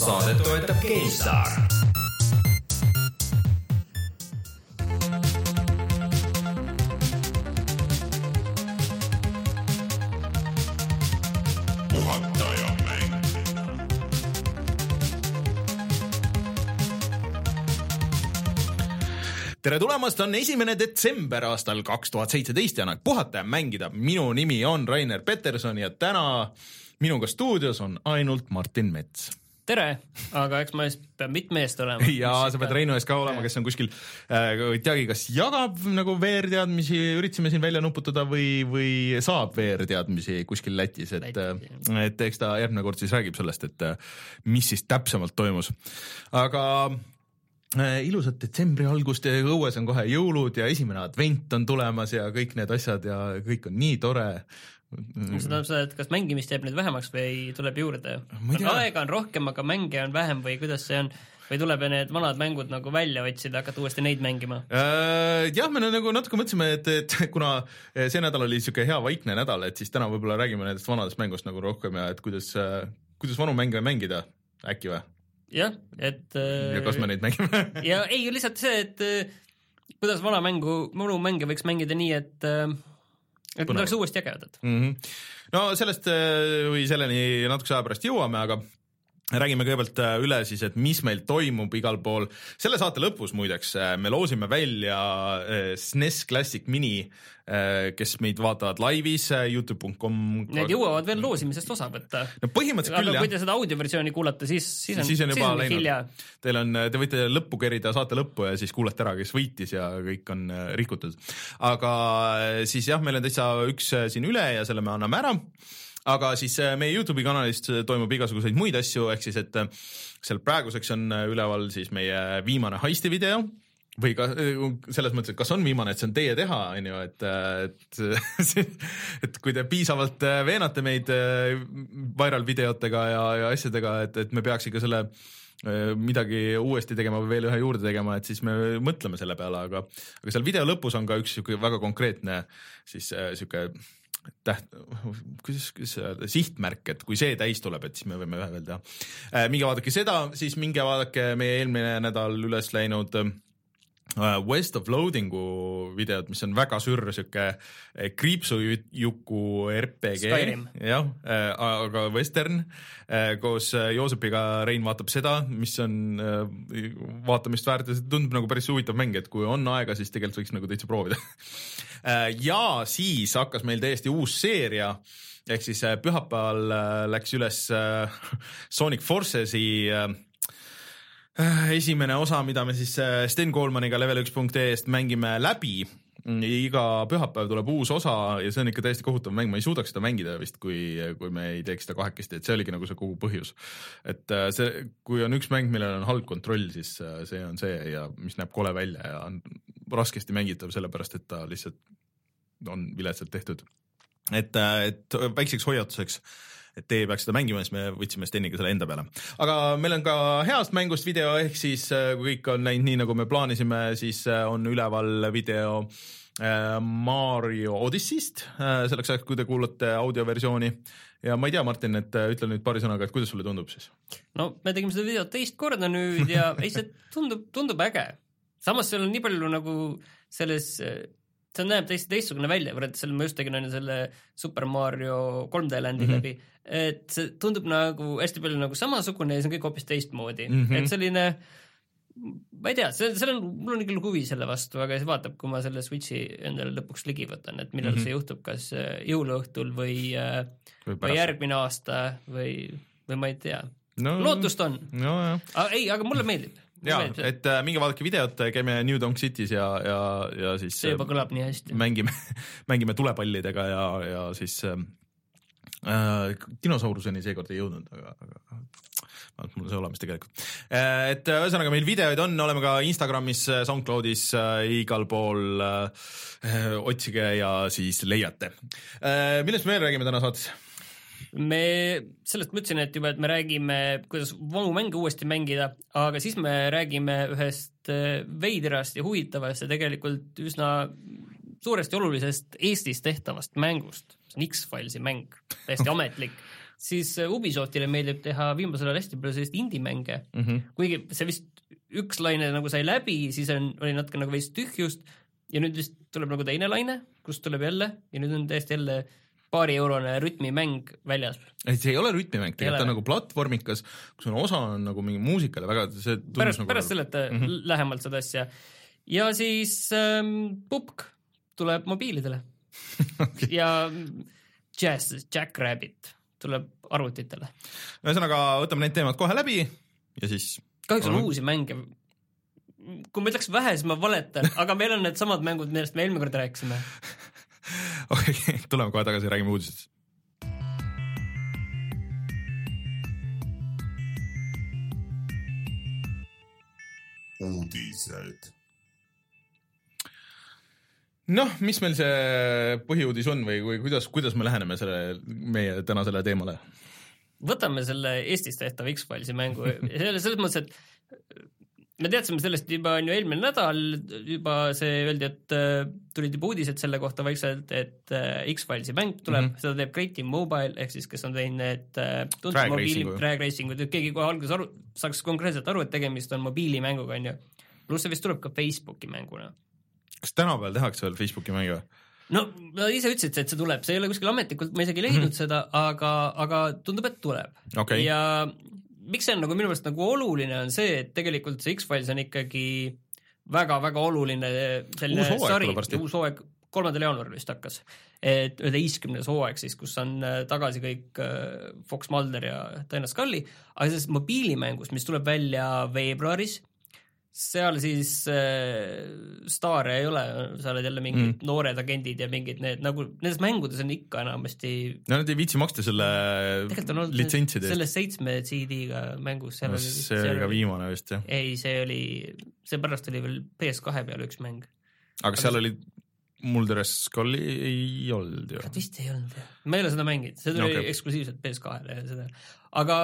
saadet toetab GameStar tere tulemast, on esimene detsember aastal kaks tuhat seitseteist ja aeg puhata ja mängida. minu nimi on Rainer Peterson ja täna minuga stuudios on ainult Martin Mets tere, aga eks ma just pean mitme eest olema. ja sa pead Reinu ees ka olema, kes on kuskil äh,, ei teagi, kas jagab nagu VR-teadmisi, üritasime siin välja nuputada või, või saab VR-teadmisi kuskil Lätis, et, et eks ta järgmine kord siis räägib sellest, et mis siis täpsemalt toimus. aga äh, ilusat detsembri algust ja õues on kohe jõulud ja esimene advent on tulemas ja kõik need asjad ja kõik on nii tore see tähendab seda, et kas mängimist jääb nüüd vähemaks või tuleb juurde? aega on rohkem, aga mänge on vähem või kuidas see on? või tuleb need vanad mängud nagu välja otsida, hakata uuesti neid mängima äh,? jah, me nagu natuke mõtlesime, et, et kuna see nädal oli niisugune hea vaikne nädal, et siis täna võib-olla räägime nendest vanadest mängust nagu rohkem ja et kuidas, kuidas vanu mänge mängida, äkki või? jah, et ja kas me neid mängime ja ei, lihtsalt see, et kuidas vana mängu, vanu mänge võiks mängida nii, et et need oleks uuesti ägedad mm. -hmm. no sellest äh, või selleni natukese aja pärast jõuame, aga räägime kõigepealt äh, üle siis, et mis meil toimub igal pool. selle saate lõpus muideks äh, me loosime välja SNES Classic Mini Äh, kes meid vaatavad laivis äh, Youtube.com. Need jõuavad veel loosimisest osa võtta. no põhimõtteliselt aga küll jah. kui te seda audioversiooni kuulate, siis, siis on, siis on juba siis läinud. hilja. Teil on, te võite lõppu kerida saate lõppu ja siis kuulate ära, kes võitis ja kõik on äh, rikutud. aga siis jah, meil on täitsa üks siin üle ja selle me anname ära aga siis meie Youtube'i kanalist toimub igasuguseid muid asju, ehk siis, et seal praeguseks on üleval siis meie viimane heisti video. Või ka selles mõttes, et kas on viimane, et see on teie teha, on ju, et, et et kui te piisavalt veenate meid äh, viral videotega ja, ja asjadega, et, et me peaks ikka selle äh, midagi uuesti tegema või veel ühe juurde tegema, et siis me mõtleme selle peale, aga aga seal video lõpus on ka üks sihuke väga konkreetne siis äh, sihuke täht-, kuidas, kuidas öelda, sihtmärk, et kui see täis tuleb, et siis me võime ühe veel teha. minge vaadake seda, siis minge vaadake meie eelmine nädal üles läinud Äh, West of Loading'u videot, mis on väga sürr sihuke äh, kriipsujuku RPG, jah, äh, aga western koos Joosepiga. Rein vaatab seda, mis on vaatamist väärt ja see tundub nagu päris huvitav mäng, et kui on aega, siis tegelikult võiks nagu täitsa proovida ja siis hakkas meil täiesti uus seeria ehk siis pühapäeval läks üles Sonic Forces'i Äh, esimene osa, mida me siis äh, Sten Koolmaniga level1.ee-st mängime läbi. iga pühapäev tuleb uus osa ja see on ikka täiesti kohutav mäng, ma ei suudaks seda mängida vist, kui, kui me ei teeks seda kahekesti, et see oligi nagu see kogu põhjus. et äh, see, kui on üks mäng, millel on halb kontroll, siis see on see ja mis näeb kole välja ja on raskesti mängitav, sellepärast et ta lihtsalt on viletsalt tehtud. et, et väikseks hoiatuseks et teie peaks seda mängima, siis me võtsime Steniga selle enda peale. aga meil on ka heast mängust video, ehk siis äh, kui kõik on läinud nii, nagu me plaanisime, siis äh, on üleval video äh, Mario Odyssey'st, selleks ajaks, kui te kuulate audioversiooni. ja ma ei tea, Martin, et ütle nüüd paari sõnaga, et kuidas sulle tundub siis? no me tegime seda videot teist korda nüüd ja ei, see tundub, tundub äge. samas seal on nii palju nagu selles see näeb täiesti teistsugune välja, võrreldes selle, ma just tegin on ju selle Super Mario 3D Landi mm -hmm. läbi, et see tundub nagu hästi palju nagu samasugune ja see on kõik hoopis teistmoodi mm, -hmm. et selline ma ei tea, see, seal on, mul on küll huvi selle vastu, aga siis vaatab, kui ma selle Switchi endale lõpuks ligi võtan, et millal mm -hmm. see juhtub, kas äh, jõuluõhtul või, äh, või, või järgmine aasta või, või ma ei tea no,. lootust on no,. ei, aga mulle meeldib ja, et äh, minge vaadake videot, käime New Donk City's ja, ja, ja siis see juba kõlab nii hästi. mängime, mängime tulepallidega ja, ja siis äh, äh, dinosauruseni seekord ei jõudnud, aga, aga vähemalt mul on see olemas tegelikult. Äh, et äh, ühesõnaga meil videoid on, oleme ka Instagramis, SoundCloudis äh,, igal pool äh, otsige ja siis leiate äh,. millest me veel räägime täna saates? Me, sellest ma ütlesin, et juba, et me räägime, kuidas vanu mänge uuesti mängida, aga siis me räägime ühest äh, veidrast ja huvitavast ja tegelikult üsna suuresti olulisest Eestis tehtavast mängust. see on X-Filesi mäng, täiesti ametlik siis äh, Ubisoftile meeldib teha viimasel ajal hästi palju selliseid indie-mänge mm. -hmm. kuigi see vist üks laine nagu sai läbi, siis on, oli natuke nagu veits tühjust ja nüüd vist tuleb nagu teine laine, kus tuleb jälle ja nüüd on täiesti jälle paarieurone rütmimäng väljas. ei, see ei ole rütmimäng, tegelikult ta on nagu platvormikas, kus on osa on nagu mingi muusikale väga, see pärast, nagu pärast seleta mm. -hmm. lähemalt seda asja. ja siis ähm, Pupk tuleb mobiilidele okay.. ja Jazz, Jackrabbit tuleb arvutitele. ühesõnaga, võtame need teemad kohe läbi ja siis kahjuks on uusi mänge. kui ma ütleks vähe, siis ma valetan, aga meil on needsamad mängud, millest me eelmine kord rääkisime. okei okay,, tuleme kohe tagasi, räägime uudistest. uudised. noh, mis meil see põhiuudis on või, või kuidas, kuidas me läheneme selle, meie tänasele teemale? võtame selle Eestis tehtava X-Filesi mängu, selle, selles mõttes, et me teadsime sellest juba on ju eelmine nädal, juba see öeldi, et äh, tulid juba uudised selle kohta vaikselt, et äh, X-Filesi mäng tuleb mm. -hmm. seda teeb Creative Mobile ehk siis kes on teinud need äh, tuntud mobiili drag racing'ud, et keegi kohe alguses aru, saaks konkreetselt aru, et tegemist on mobiilimänguga, on ju. pluss see vist tuleb ka Facebooki mänguna kas tänapäeval tehakse veel Facebooki mänge või? no nad ise ütlesid, et see tuleb, see ei ole kuskil ametlikult, ma isegi ei leidnud mm -hmm. seda, aga, aga tundub, et tuleb Okei. ja miks see on nagu minu meelest nagu oluline, on see, et tegelikult see X-Files on ikkagi väga-väga oluline selline Uus sari. uus hooaeg, kolmandal jaanuaril vist hakkas. et üheteistkümnes hooaeg siis, kus on äh, tagasi kõik äh, Fox Mulder ja Diana Scully, aga selles mobiilimängus, mis tuleb välja veebruaris, seal siis äh, staare ei ole, sa oled jälle mingid mm. noored agendid ja mingid need nagu nendes mängudes on ikka enamasti no nad ei viitsi maksta selle litsentside eest. selles seitsme CD-ga mängus, oli see oli ka viimane vist jah, ei, see oli, seepärast oli veel PS2 peal üks mäng. aga seal oli Mulder Scully ei olnud ju. vist ei olnud jah, ma ei ole seda mänginud, see tuli okay. eksklusiivselt PS2-le ja seda, aga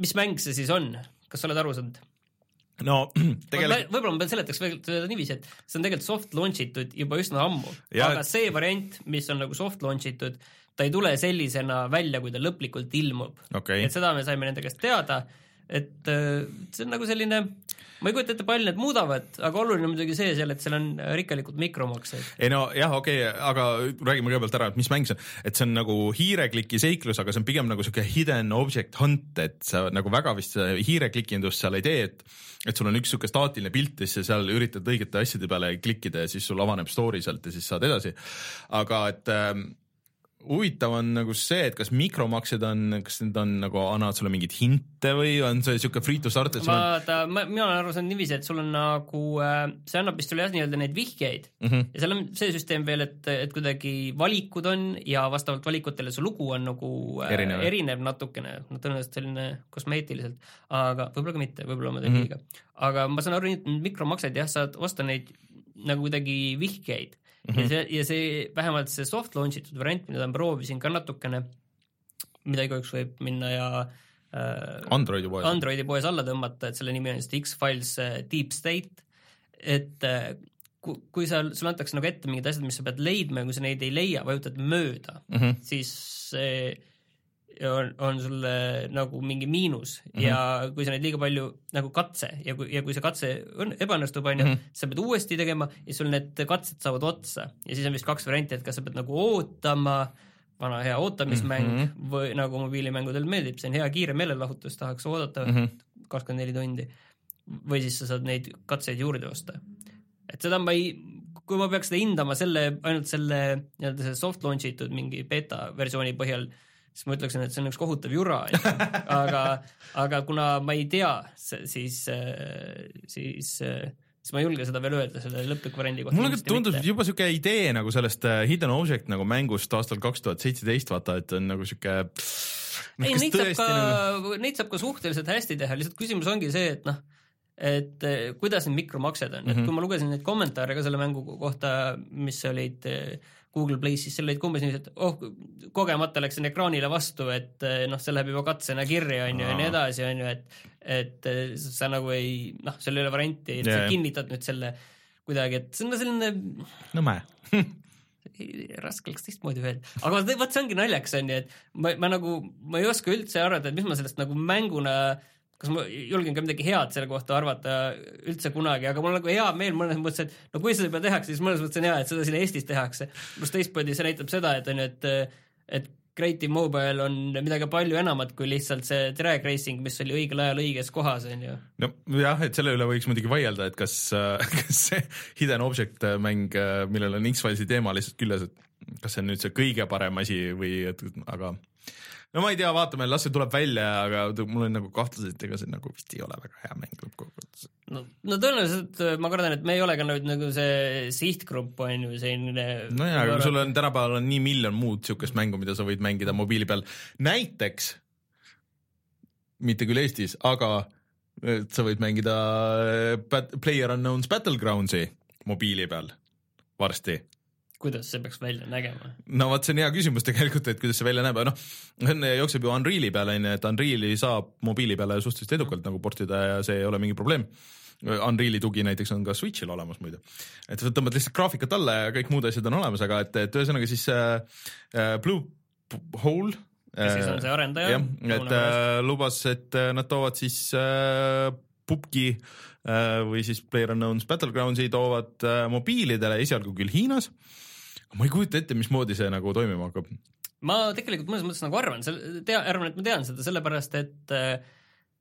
mis mäng see siis on, kas sa oled aru saanud? No tegelikult, võib-olla ma pean seletaks veel seda niiviisi, et see on tegelikult soft launch itud juba üsna ammu, aga see variant, mis on nagu soft launch itud, ta ei tule sellisena välja, kui ta lõplikult ilmub. Okei. Et, seda me saime nende käest teada, et äh, see on nagu selline, ma ei kujuta ette, palju need muudavad, aga oluline on muidugi see seal, et seal on rikkalikud mikromaksed. ei no jah, okei okay,, aga räägime kõigepealt ära, et mis mäng see on, et see on nagu hiirekliki seiklus, aga see on pigem nagu siuke hidden object hunt, et sa nagu väga vist seda hiireklikindust seal ei tee, et et sul on üks siuke staatiline pilt ja siis seal üritad õigete asjade peale klikkida ja siis sul avaneb story sealt ja siis saad edasi. aga et ähm, huvitav on nagu see, et kas mikromaksed on, kas need on nagu annavad sulle mingeid hinte või on see siuke free to start, et sul on vaata, ma, mina olen aru saanud niiviisi, et sul on nagu äh,, see annab vist sulle jah, nii-öelda neid vihjeid mm -hmm. ja seal on see süsteem veel, et, et kuidagi valikud on ja vastavalt valikutele su lugu on nagu äh, Erinev. erinev natukene, no tõenäoliselt selline kosmeetiliselt, aga võib-olla ka mitte, võib-olla ma teen Mhm. liiga mm. -hmm. aga ma saan aru, et mikromaksed jah, saad osta neid nagu kuidagi vihjeid mm. -hmm. ja see, ja see vähemalt see soft launch itud variant, mida ma proovisin ka natukene, mida igaüks võib minna ja äh, Androidi poes. Androidi poes alla tõmmata, et selle nimi on vist X-Files äh, Deep State, et äh, ku- kui sa, sulle antakse nagu ette mingid asjad, mis sa pead leidma ja kui sa neid ei leia, vajutad mööda, Mm -hmm. siis see on, on sulle nagu mingi miinus mm. -hmm. ja kui sa neid liiga palju nagu katse ja kui, ja kui see katse õn- ebaõnnestub, onju Mhm., sa pead uuesti tegema ja sul need katsed saavad otsa ja siis on vist kaks varianti, et kas sa pead nagu ootama, vana hea ootamismäng mm. -hmm. või nagu mobiilimängudel meeldib, see on hea kiire meelelahutus, tahaks oodata Mhm. kakskümmend neli tundi. või siis sa saad neid katseid juurde osta. et seda ma ei, kui ma peaks seda hindama selle, ainult selle nii-öelda see soft launch itud mingi beeta versiooni põhjal, siis ma ütleksin, et see on üks kohutav jura, aga, aga kuna ma ei tea, siis, siis, siis ma ei julge seda veel öelda selle lõpliku variandi kohta. mulle ka tundub juba siuke idee nagu sellest äh, hidden object nagu mängust aastal kaks tuhat seitseteist, vaata, et on nagu siuke. ei, neid saab ka, neid saab ka suhteliselt hästi teha, lihtsalt küsimus ongi see, et noh, et eh, kuidas need mikromaksed on mm, -hmm. Mhm. et kui ma lugesin neid kommentaare ka selle mängu kohta, mis olid Google Play's, siis seal olid ka umbes niiviisi, et oh, kogemata läksin ekraanile vastu, et eh, noh, see läheb juba katsena kirja, on ju, ja nii edasi, on ju, et et eh, sa nagu ei, noh, seal ei ole varianti, et Jaa, sa kinnitad nüüd selle kuidagi, et see on selline nõme. raske oleks teistmoodi öelda, aga vot- see ongi naljakas onju, et ma, ma nagu, ma ei oska üldse arvata, et mis ma sellest nagu mänguna kas ma julgen ka midagi head selle kohta arvata üldse kunagi, aga mul on nagu hea meel mõnes mõttes, et no kui seda juba tehakse, siis mõnes mõttes on hea, et seda siin Eestis tehakse. pluss teistpidi see näitab seda, et on ju, et, et Creative Mobile on midagi palju enamat kui lihtsalt see drag racing, mis oli õigel ajal õiges kohas, on ju. nojah, et selle üle võiks muidugi vaielda, et kas, kas see Hidden Object mäng, millel on X-Filesi teema lihtsalt küljes, et kas see on nüüd see kõige parem asi või et aga no ma ei tea, vaatame, las see tuleb välja, aga mul on nagu kahtlused, et ega see nagu vist ei ole väga hea mäng lõppkokkuvõttes. no, no tõenäoliselt äh, ma kardan, et me ei ole ka nüüd nagu see sihtgrupp on ju selline nojah, aga sul on tänapäeval on nii miljon muud niisugust mängu, mida sa võid mängida mobiili peal, näiteks mitte küll Eestis, aga et sa võid mängida äh, Player Unknown's Battlegroundsi mobiili peal varsti kuidas see peaks välja nägema? no vot, see on hea küsimus tegelikult, et kuidas see välja näeb, aga noh, see jookseb ju Unreali peale onju, et Unreali saab mobiili peale suhteliselt edukalt nagu portida ja see ei ole mingi probleem. Unreali tugi näiteks on ka Switch'il olemas muidu, et sa tõmbad lihtsalt graafikat alla ja kõik muud asjad on olemas, aga et, et ühesõnaga siis äh, Blue Hole kes siis on see arendaja? jah, et äh, lubas, et äh, nad toovad siis äh, pubgi äh, või siis PlayerUnknown's Battlegroundsi toovad äh, mobiilidele esialgu küll Hiinas ma ei kujuta ette, mismoodi see nagu toimima hakkab. ma tegelikult mõnes mõttes nagu arvan, tea, arvan, et ma tean seda sellepärast, et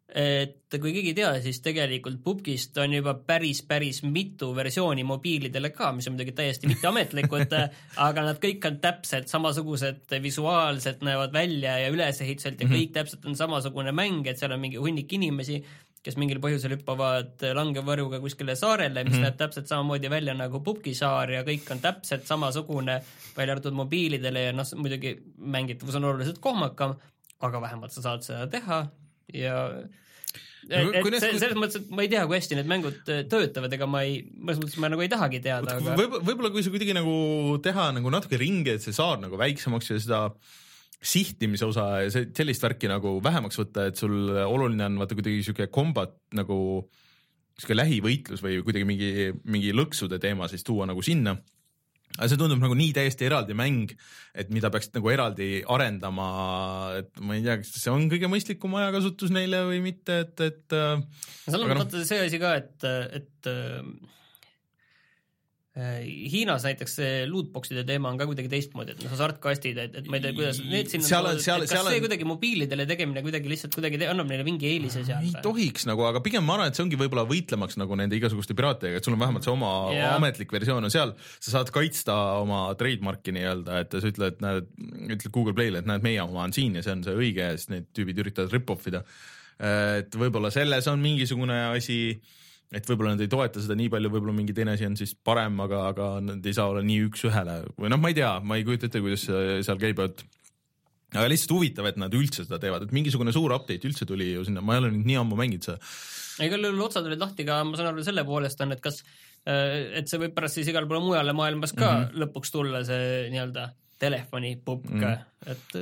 et kui keegi ei tea, siis tegelikult Pupkist on juba päris, päris mitu versiooni mobiilidele ka, mis on muidugi täiesti mitteametlikud aga nad kõik on täpselt samasugused visuaalselt näevad välja ja ülesehituselt ja kõik täpselt on samasugune mäng, et seal on mingi hunnik inimesi, kes mingil põhjusel hüppavad langevarjuga kuskile saarele, mis mm -hmm. näeb täpselt samamoodi välja nagu Pupki saar ja kõik on täpselt samasugune, välja arvatud mobiilidele ja noh, muidugi mängitavus on oluliselt kohmakam, aga vähemalt sa saad seda teha ja et, et see, selles mõttes, et ma ei tea, kui hästi need mängud töötavad, ega ma ei, mõnes mõttes ma nagu ei tahagi teada, aga võib-olla, võib-olla kui sa kuidagi nagu teha nagu natuke ringi, et see saar nagu väiksemaks ja seda sihtimise osa ja sellist värki nagu vähemaks võtta, et sul oluline on vaata kuidagi sihuke kombat nagu sihuke lähivõitlus või kuidagi mingi, mingi lõksude teema siis tuua nagu sinna aga see tundub nagu nii täiesti eraldi mäng, et mida peaks nagu eraldi arendama, et ma ei tea, kas see on kõige mõistlikum ajakasutus neile või mitte, et, et seal on vaata no. see asi ka, et, et äh, Hiinas näiteks see lootbox'ide teema on ka kuidagi teistmoodi, et noh, hasartkastid, et, et ma ei tea, kuidas need sinna seal on, seal, seal see on... kuidagi mobiilidele tegemine kuidagi lihtsalt kuidagi te, annab neile mingi eelise seal? ei tohiks nagu, aga pigem ma arvan, et see ongi võib-olla võitlemaks nagu nende igasuguste piraatidega, et sul on vähemalt see oma yeah. ametlik versioon on seal, sa saad kaitsta oma trademark'i nii-öelda, et sa ütled, näed, ütled Google Play'le, et näed, meie oma on siin ja see on see õige ja siis need tüübid üritavad rip-off ida. et võib-olla selles on mingisugune asi et võib-olla nad ei toeta seda nii palju, võib-olla mingi teine asi on siis parem, aga, aga nad ei saa olla nii üks-ühele või noh, ma ei tea, ma ei kujuta ette, kuidas seal käib, et aga lihtsalt huvitav, et nad üldse seda teevad, et mingisugune suur update üldse tuli ju sinna, ma ei ole nüüd nii ammu mänginud seda. igal juhul otsad olid lahti ka, ma saan aru, selle poolest on, et kas, et see võib pärast siis igale poole mujale maailmas ka mm -hmm. lõpuks tulla, see nii-öelda telefonipupk mm., et.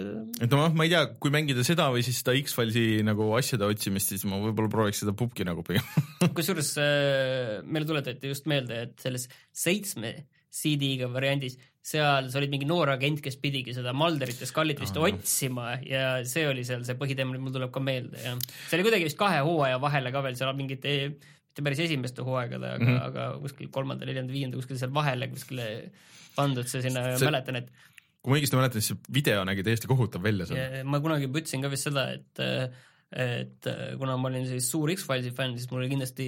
et noh, ma ei tea, kui mängida seda või siis seda X-Filesi nagu asjade otsimist, siis ma võib-olla prooviks seda pupki nagu pigem kusjuures äh, meile tuletati just meelde, et selles seitsme CD-ga variandis, seal sa olid mingi noor agent, kes pidigi seda Malderit ja Scullit vist oh, otsima ja see oli seal see põhiteema, mul tuleb ka meelde ja see oli kuidagi vist kahe hooaja vahele ka veel seal mingite mitte päris esimeste hooaegade, aga mm, -hmm. aga kuskil kolmanda, neljanda, viienda kuskil seal vahele kuskile pandud see sinna see... mäletan, et kui ma õigesti mäletan, siis see video nägi täiesti kohutav välja seal. ma kunagi ütlesin ka vist seda, et et kuna ma olin siis suur X-Filesi fänn, siis mul oli kindlasti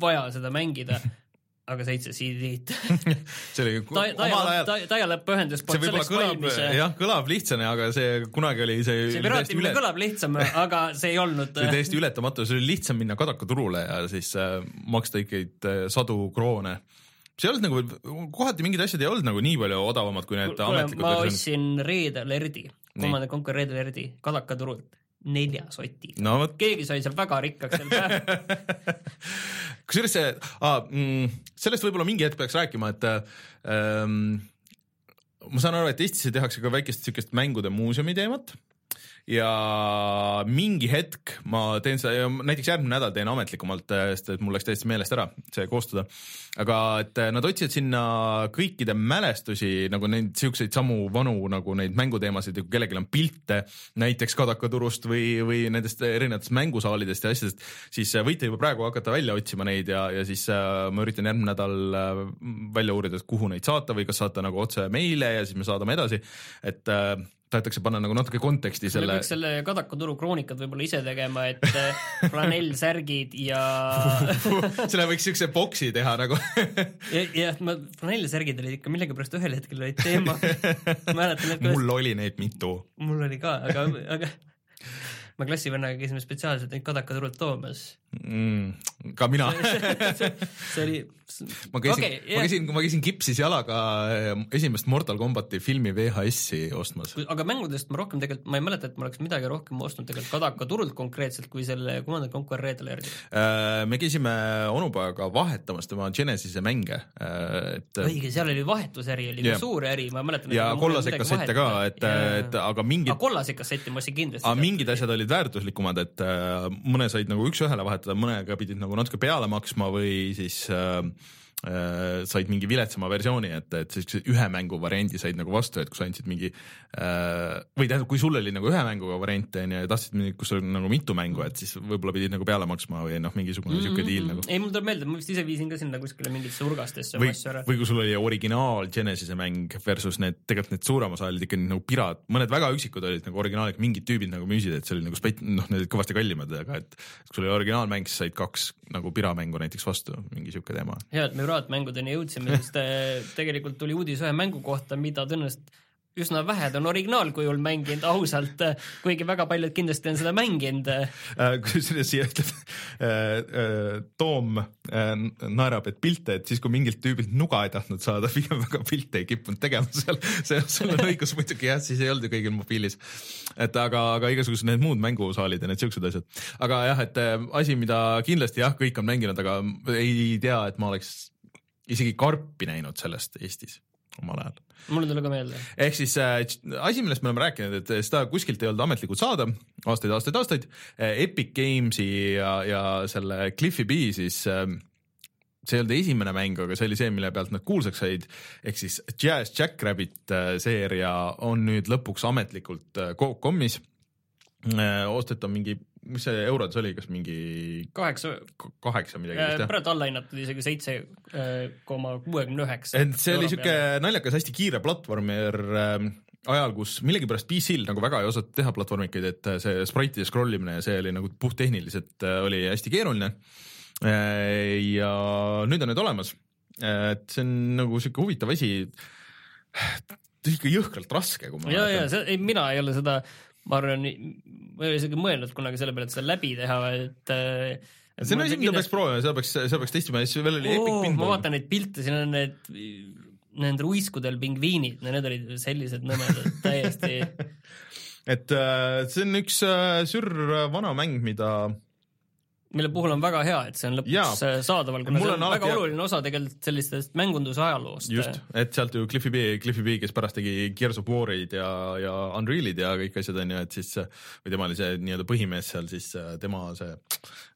vaja seda mängida aga seitse CD-d. See oli omal ajal dial-up-ühendus see võib-olla kõlab, jah, kõlab lihtsane, aga see kunagi oli see see piraatimine üle... kõlab lihtsam, aga see ei olnud see oli täiesti ületamatu, see oli lihtsam minna kadakaturule ja siis äh, maksta ikkagi sadu kroone see ei olnud nagu, kohati mingid asjad ei olnud nagu nii palju odavamad kui need Kule, ametlikud ma ostsin Red Alerti, kolmanda konkur Red Alerti kadakaturult nelja soti. No,. keegi sai seal väga rikkaks sel päeval. Kusjuures see ah,, sellest võib-olla mingi hetk peaks rääkima, et ähm, ma saan aru, et Eestisse tehakse ka väikest siukest mängude muuseumi teemat ja mingi hetk ma teen seda, näiteks järgmine nädal teen ametlikumalt, sest et mul läks täiesti meelest ära see koostada. aga et nad otsivad sinna kõikide mälestusi nagu neid siukseid samu vanu nagu neid mänguteemasid ja kui kellelgi on pilte näiteks Kadakaturust või, või nendest erinevatest mängusaalidest ja asjadest, siis võite juba praegu hakata välja otsima neid ja, ja siis ma üritan järgmine nädal välja uurida, et kuhu neid saata või kas saata nagu otse meile ja siis me saadame edasi, et tahetakse panna nagu natuke konteksti selle. peaks selle Kadakaturu kroonikad võib-olla ise tegema, et äh, flanellsärgid ja selle võiks siukse boksi teha nagu jah, ma, flanellsärgid olid ikka millegipärast ühel hetkel olid teema. mäletan, et mul oli neid mitu. mul oli ka, aga, aga me klassivennaga käisime spetsiaalselt neid Kadakaturult toomas mm,. ka mina see oli. ma käisin okay,, yeah. ma käisin, ma käisin kipsis jalaga eh, esimest Mortal Combati filmi VHS-i ostmas. aga mängudest ma rohkem tegelikult, ma ei mäleta, et ma oleks midagi rohkem ostnud tegelikult Kadakaturult konkreetselt kui selle Command Conquer Redali järgi. Äh, me käisime onupojaga vahetamas tema Genesis'e mänge, äh, et. õige, seal oli vahetusäri, oli yeah. suur äri, ma mäletan. ja kollaseid kassette ka, et, et aga mingid. kollaseid kassette ma ostsin kindlasti. aga mingid asjad olid väärtuslikumad, et äh, mõne said nagu üks-ühele vahetada, mõnega pidid nagu natuke peale maksma või siis äh, äh, said mingi viletsama versiooni, et, et siis ühe mängu variandi said nagu vastu, et kui sa andsid mingi äh, või tähendab, kui sul oli nagu ühe mänguga variant on ju ja tahtsid, kus on nagu mitu mängu, et siis võib-olla pidid nagu peale maksma või noh, mingisugune mm -hmm. siuke diil nagu. ei, mul tuleb meelde, ma vist ise viisin ka sinna kuskile mingitesse urgastesse või, või kui sul oli originaal Genesis'e mäng versus need, tegelikult need suurema saalid ikka nagu pirat, mõned väga üksikud olid nagu originaaliga, mingid tüübid nagu müüsid, et see oli nagu spet-, noh, need olid kõvasti kallimad, aga et kui sul oli originaalmäng, siis said kaks nagu piramängu näiteks vastu, mingi siuke teema. hea, et me piraatmängudeni jõudsime, sest äh, tegelikult tuli uudis ühe mängu kohta, mida tõenäoliselt üsna vähed on originaalkujul mänginud ausalt, kuigi väga paljud kindlasti on seda mänginud. Äh, kusjuures siia ütleb äh, Toom naerab, et pilte, et siis kui mingilt tüübilt nuga ei tahtnud saada, pigem väga pilte ei kippunud tegema seal, see, sul on õigus muidugi jah, siis ei olnud ju kõigil mobiilis. et aga, aga igasugused need muud mängusaalid ja need siuksed asjad. aga jah, et asi, mida kindlasti jah, kõik on mänginud, aga ei tea, et ma oleks isegi karpi näinud sellest Eestis omal ajal. mulle tuli ka meelde. ehk siis äh, asi, millest me oleme rääkinud, et seda kuskilt ei olnud ametlikult saada aastaid, aastaid, aastaid. Epic Games'i ja, ja selle Cliffi B siis äh, see ei olnud esimene mäng, aga see oli see, mille pealt nad kuulsaks said. ehk siis Jazz Jackrabbit äh, seeria on nüüd lõpuks ametlikult äh, Coop.com'is äh,. ostet on mingi mis see eurodes oli, kas mingi kaheksa, kaheksa midagi vist jah? praegu alla hinnatud isegi seitse äh, koma kuuekümne üheksa. et see oli siuke naljakas, hästi kiire platvormer äh, ajal, kus millegipärast PC-l nagu väga ei osatud teha platvormikaid, et äh, see sprite'ide scroll imine ja see oli nagu puhttehniliselt äh, oli hästi keeruline äh,. ja nüüd on need olemas. et see on nagu siuke huvitav asi ikka jõhkralt raske, kui ma ja, ja see, ei, mina ei ole seda ma arvan, ma ei ole isegi mõelnud kunagi selle peale, et seda läbi teha, et see on asi, mida peaks proovima, seda peaks, seda peaks testima siis veel oli Epic Pinball. ma vaatan neid pilte, siin on need, nendel uiskudel pingviinid, need olid sellised nõmedad täiesti et äh, see on üks äh, sürr vana mäng, mida mille puhul on väga hea, et see on lõpuks Jaa. saadaval, kuna see on, väga oluline osa tegelikult sellistest mängunduse ajaloost. just, et sealt ju Cliffi B, Cliffi B, kes pärast tegi Gears of War'id ja, ja Unreal'id ja kõik asjad on ju, et siis või tema oli see nii-öelda põhimees seal, siis tema see,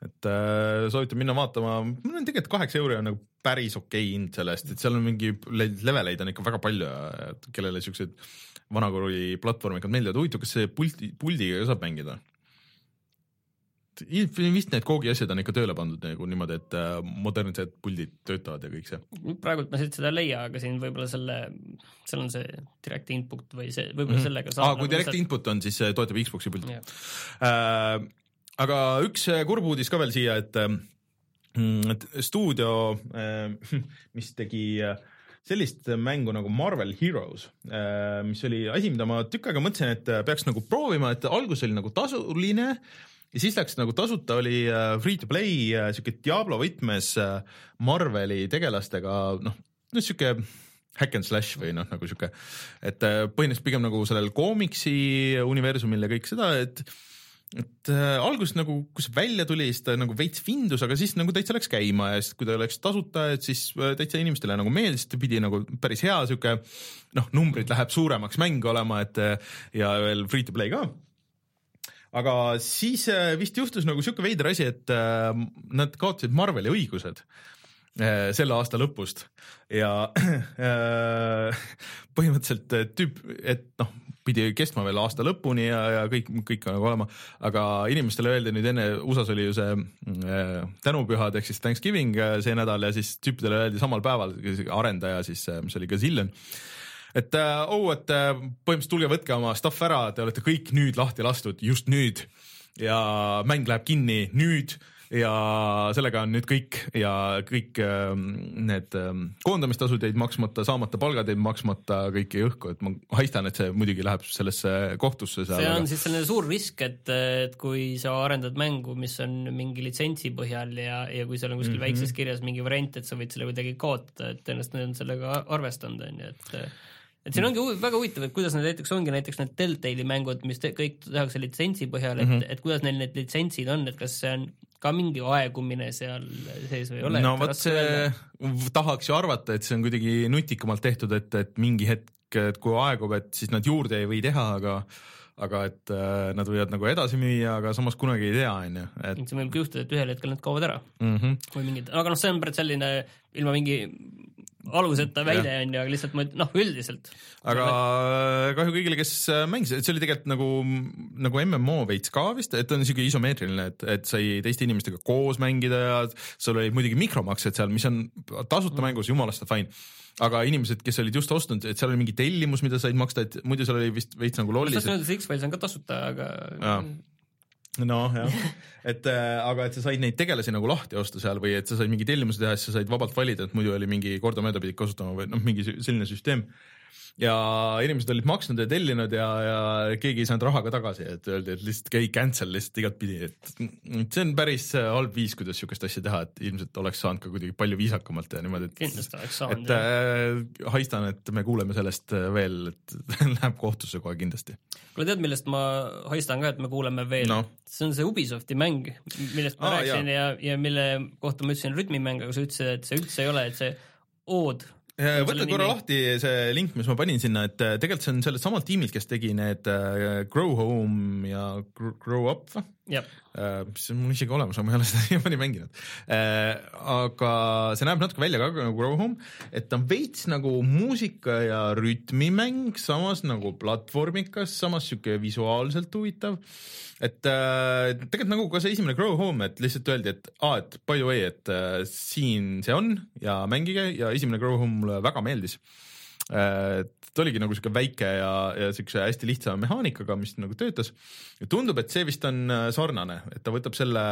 et äh, soovitan minna vaatama, tegelikult kaheksa euri on nagu päris okei okay hind selle eest, et seal on mingi leveleid on ikka väga palju ja kellele siuksed vanakooli platvormikad meeldivad, huvitav, kas see pulti, puldiga ka saab mängida? Vist need koogi asjad on ikka tööle pandud nagu niimoodi, et äh, modernsed puldid töötavad ja kõik see. praegult ma siit seda ei leia, aga siin võib-olla selle, seal on see direct input või see, võib-olla mm -hmm. sellega saab. aa, kui nagu direct lihtsalt... input on, siis toetab Xbox'i pulti äh,. aga üks äh, kurb uudis ka veel siia, et, et stuudio, äh, mis tegi sellist mängu nagu Marvel Heroes, mis oli asi, mida ma tükk aega mõtlesin, et peaks nagu proovima, et algus oli nagu tasuline ja siis läks nagu tasuta, oli äh, free to play äh, siuke Diablo võtmes äh, Marveli tegelastega, noh, no siuke hack and slash või noh, nagu sihuke, et põhimõtteliselt pigem nagu sellel koomiksi universumil ja kõik seda, et et äh, alguses nagu, kui see välja tuli, siis ta nagu veits vindus, aga siis nagu täitsa läks käima ja siis, kui ta läks tasuta, et siis täitsa inimestele nagu meeldis, ta pidi nagu päris hea sihuke noh, numbrid läheb suuremaks mäng olema, et ja veel free to play ka aga siis äh, vist juhtus nagu sihuke veider asi, et äh, nad kaotasid Marveli õigused äh, selle aasta lõpust. Ja äh, põhimõtteliselt äh, tüüp, et noh, pidi kestma veel aasta lõpuni ja, ja kõik, kõik nagu olema, aga inimestele öeldi nüüd enne, USA-s oli ju see äh, tänupühad ehk siis Thanksgiving äh, see nädal ja siis tüüpidele öeldi samal päeval, arendaja siis, mis oli Gazillion et oh, et äh, põhimõtteliselt tulge, võtke oma stuff ära, te olete kõik nüüd lahti lastud, just nüüd ja mäng läheb kinni nüüd ja sellega on nüüd kõik ja kõik äh, need äh, koondamistasud jäid maksmata, saamata palgad jäid maksmata, kõik jäi õhku, et ma haistan, et see muidugi läheb sellesse kohtusse. see on aga... siis selline suur risk, et, et kui sa arendad mängu, mis on mingi litsentsi põhjal ja, ja kui seal on kuskil mm -hmm. väikses kirjas mingi variant, et sa võid selle kuidagi kaotada, et tõenäoliselt nad on sellega arvestanud, on ju, et et siin ongi hu väga huvitav, et kuidas need näiteks ongi näiteks need Deltali mängud, mis te, kõik tehakse litsentsi põhjal, et mm, -hmm. et kuidas neil need litsentsid on, et kas see on ka mingi aegumine seal sees või ei ole? no vot see, tahaks ju arvata, et see on kuidagi nutikamalt tehtud, et, et mingi hetk, et kui aegub, et siis nad juurde ei või teha, aga aga et äh, nad võivad nagu edasi müüa, aga samas kunagi ei tea, on ju, et see võib ka juhtuda, et ühel hetkel nad kaovad ära mm. -hmm. või mingid, aga noh, see on päris selline ilma mingi aluseta väide on ju, aga lihtsalt ma noh, üldiselt. aga kahju kõigile, kes äh, mängisid, see oli tegelikult nagu, nagu MMO veits ka vist, et on niisugune isomeetriline, et, et sai teiste inimestega koos mängida ja sul olid muidugi mikromaksed seal, mis on tasuta mm. mängus jumalast fine aga inimesed, kes olid just ostnud, et seal oli mingi tellimus, mida said maksta, et muidu seal oli vist veits nagu lollis. see X-Files on ka tasuta, aga noh, jah, et äh, aga et sa said neid tegelasi nagu lahti osta seal või et sa said mingi tellimuse teha, siis sa said vabalt valida, et muidu oli mingi kordamööda pidid kasutama või noh, mingi selline süsteem ja inimesed olid maksnud ja tellinud ja, ja keegi ei saanud raha ka tagasi, et öeldi, et lihtsalt käi cancel lihtsalt igatpidi, et see on päris halb viis, kuidas sihukest asja teha, et ilmselt oleks saanud ka kuidagi palju viisakamalt ja niimoodi, et kindlasti oleks saanud. et äh, haistan, et me kuuleme sellest veel, et läheb kohtusse kohe kindlasti. kuule, tead, millest ma haistan ka, et me kuuleme veel no.? see on see Ubisofti mäng, millest ma Aa, rääkisin ja, ja mille kohta ma ütlesin rütmimäng, aga sa ütlesid, et see üldse ei ole, et see ood võta korra lahti see link, mis ma panin sinna, et äh, tegelikult see on sellelt samalt tiimilt, kes tegi need äh, Grow Home ja Grow Up või? Uh, mis on mul isegi olemas, aga ma ei ole seda siiamaani mänginud. Aga see näeb natuke välja ka nagu Grow Home, et ta on veits nagu muusika ja rütmimäng, samas nagu platvormikas, samas sihuke visuaalselt huvitav. Et äh, tegelikult nagu ka see esimene Grow Home, et lihtsalt öeldi, et aa, et by the way, et äh, siin see on ja mängige ja esimene Grow Home mulle väga meeldis ta oligi nagu sihuke väike ja, ja siukse hästi lihtsa mehaanikaga, mis nagu töötas. ja tundub, et see vist on äh, sarnane, et ta võtab selle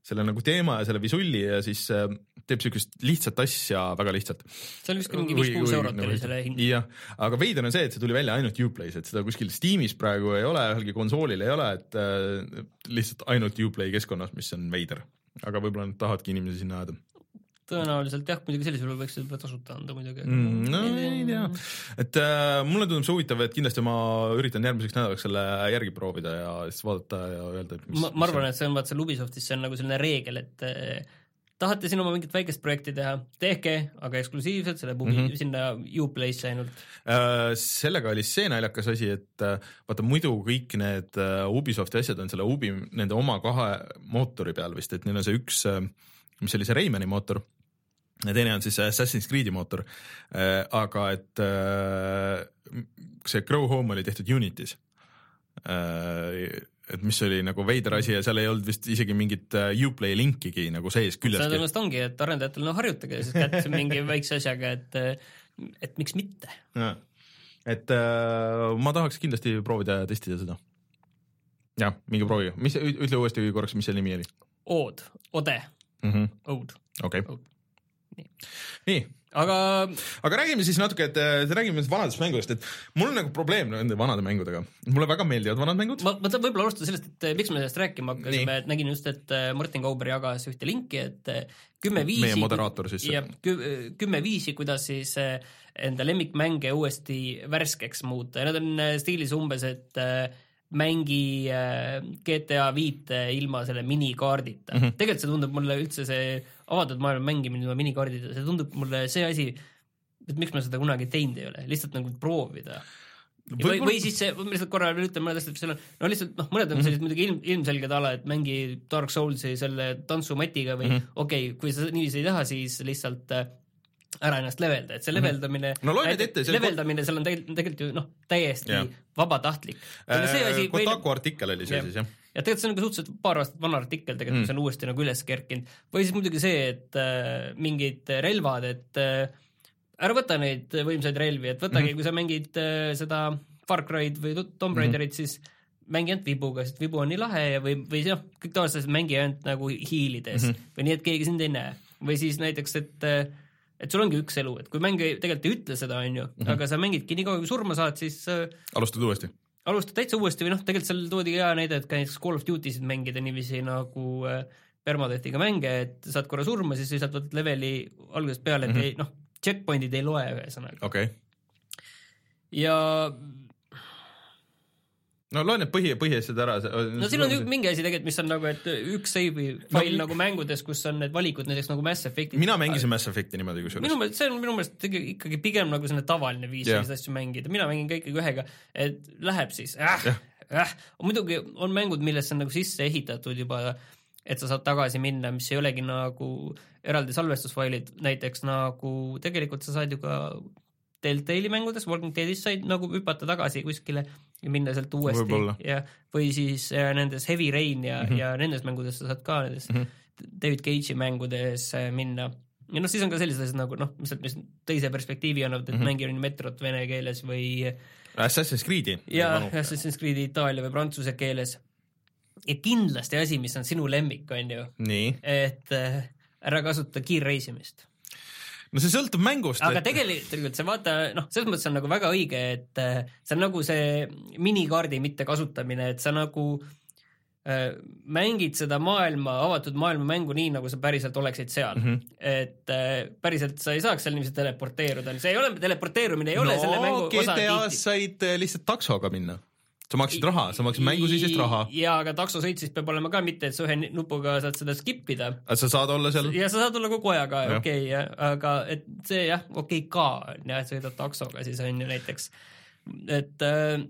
selle nagu teema ja selle visulli ja siis äh, teeb siukest lihtsat asja väga lihtsalt. see oli vist mingi viis-kuus eurot oli selle hind. jah, aga veider on see, et see tuli välja ainult Uplay's, et seda kuskil Steamis praegu ei ole, ühelgi konsoolil ei ole, et äh, lihtsalt ainult Uplay keskkonnas, mis on veider. aga võib-olla nad tahavadki inimesi sinna ajada tõenäoliselt jah, muidugi sellisel juhul võiks seda tasuta anda muidugi mm,. no ei tea, et äh, mulle tundub see huvitav, et kindlasti ma üritan järgmiseks nädalaks selle järgi proovida ja siis vaadata ja öelda, et mis ma, ma arvan, et see on vaat seal Ubisoftis, see on nagu selline reegel, et äh, tahate siin oma mingit väikest projekti teha, tehke, aga eksklusiivselt selle pubi mm -hmm. sinna Uplay'sse ainult äh,. sellega oli see naljakas asi, et äh, vaata muidu kõik need uh, Ubisofti asjad on selle Ubi, nende oma kahe mootori peal vist, et neil on see üks uh, mis oli see Raymani mootor ja teine on siis Assassin's Creed'i mootor. Äh, aga et äh, see Grow Home oli tehtud Unity's. Äh, et mis oli nagu veider asi ja seal ei olnud vist isegi mingit Uplay linkigi nagu sees küljeski. see tõenäoliselt ongi, et arendajatel no harjutage siis kätte mingi väikse asjaga, et, et miks mitte. et ma tahaks kindlasti proovida ja testida seda. jah, minge proovige, mis, ütle uuesti korraks, mis selle nimi oli? Ood, Ode mm. -hmm. Oud. okei okay nii, aga aga räägime siis natuke, et äh, räägime vanadest mängudest, et mul on nagu probleem nende vanade mängudega. mulle väga meeldivad vanad mängud. ma, ma tahan võib-olla alustada sellest, et äh, miks me sellest rääkima hakkasime, et nägin just, et äh, Martin Kauber jagas ühte linki, et kümme viisi meie moderaator siis. jah, kümme viisi, kuidas siis enda lemmikmänge uuesti värskeks muuta ja need on stiilis umbes, et mängi GTA viite ilma selle minikaardita mm. -hmm. tegelikult see tundub mulle üldse see avatud maailma mängimine ilma minikaardidega, see tundub mulle see asi, et miks ma seda kunagi teinud ei ole, lihtsalt nagu proovida. või, või siis see, ma lihtsalt korra veel ütlen mõned asjad, seal on, no lihtsalt noh, mõned Mhm. on sellised muidugi ilm, ilmselged ala, et mängi Dark Soulsi selle tantsumatiga või mm Mhm. -hmm. okei okay,, kui sa niiviisi ei taha, siis lihtsalt äh, ära ennast levelda, et see leveldamine Mhm. No loe need ette, see leveldamine seal on tegelikult, ju noh, täiesti Jah. vabatahtlik. see asi, Äh, Kotaku artikkel oli see Jah. siis jah? ja tegelikult see on ka suhteliselt paar aastat vana artikkel tegelikult Mm. mm., mis on uuesti nagu üles kerkinud. või siis muidugi see, et äh, mingid relvad, et äh, ära võta neid võimsaid relvi, et võtagi mm, Mhm. -hmm. kui sa mängid äh, seda Far Cry'd või Tomb Raiderit mm, -hmm. siis mängi ainult vibuga, sest vibu on nii lahe ja või, või noh, kõik tavaliselt mängi ainult nagu hiilides mm Mhm. -hmm. või nii, et keegi sind ei näe. või siis näiteks, et äh, et sul ongi üks elu, et kui mäng tegelikult ei ütle seda, on ju, Mhm. aga sa mängidki nii kaua, kui surma saad, siis äh, alustad uuesti? alustad täitsa uuesti või noh, tegelikult seal toodi hea näide, et ka näiteks Call of Duty sid mängida niiviisi nagu äh, permadeath'iga mänge, et saad korra surma, siis lihtsalt võtad leveli algusest peale, et mm -hmm. ei noh, checkpoint'id ei loe ühesõnaga. okei okay.. ja no loe need põhi, põhiasjad ära. no siin on mingi asi tegelikult, mis on nagu, et üks save'i fail No- nagu mängudes, kus on need valikud näiteks nagu Mass Effect'id. mina mängisin Mass Effect'i niimoodi kusjuures minu. meelest, see on minu meelest ikkagi pigem nagu selline tavaline viis selliseid asju mängida, mina mängin ka ikkagi ühega, et läheb siis äh,, äh. muidugi on mängud, millesse on nagu sisse ehitatud juba, et sa saad tagasi minna, mis ei olegi nagu eraldi salvestusfailid, näiteks nagu tegelikult sa saad ju ka Deltali mängudes, Walking Deadis said nagu hüpata tagasi kuskile ja minna sealt uuesti ja, või siis äh, nendes Heavy Rain ja mm. -hmm. ja nendes mängudes sa saad ka nendes mm. -hmm. David Cage'i mängudes äh, minna ja noh, siis on ka sellised asjad nagu noh, mis, mis teise perspektiivi annavad, et mm. -hmm. mängin metrot vene keeles või Assassin's Creed'i. ja Assassin's Creed'i itaalia või prantsuse keeles. ja kindlasti asi, mis on sinu lemmik, on ju, et äh, ära kasuta kiirreisimist. No see sõltub mängust. aga tegelikult, tegelikult see vaata noh, selles mõttes on nagu väga õige, et äh, see on nagu see minikaardi mittekasutamine, et sa nagu äh, mängid seda maailma, avatud maailma mängu nii, nagu sa päriselt oleksid seal mm. -hmm. et äh, päriselt sa ei saaks seal niiviisi teleporteeruda, see ei ole, teleporteerumine ei ole no, selle mängu osa GTA-s said eh, lihtsalt taksoga minna. Sa maksid raha, sa maksid mängusisest raha, jaa, aga taksosõit siis peab olema ka mitte, et sa ühe nupuga saad seda skip ida sa saad olla seal. ja sa saad olla kogu ajaga, okei okay,, aga et see jah, okei okay, ka on jah, et sõidad taksoga siis on ju näiteks, et äh,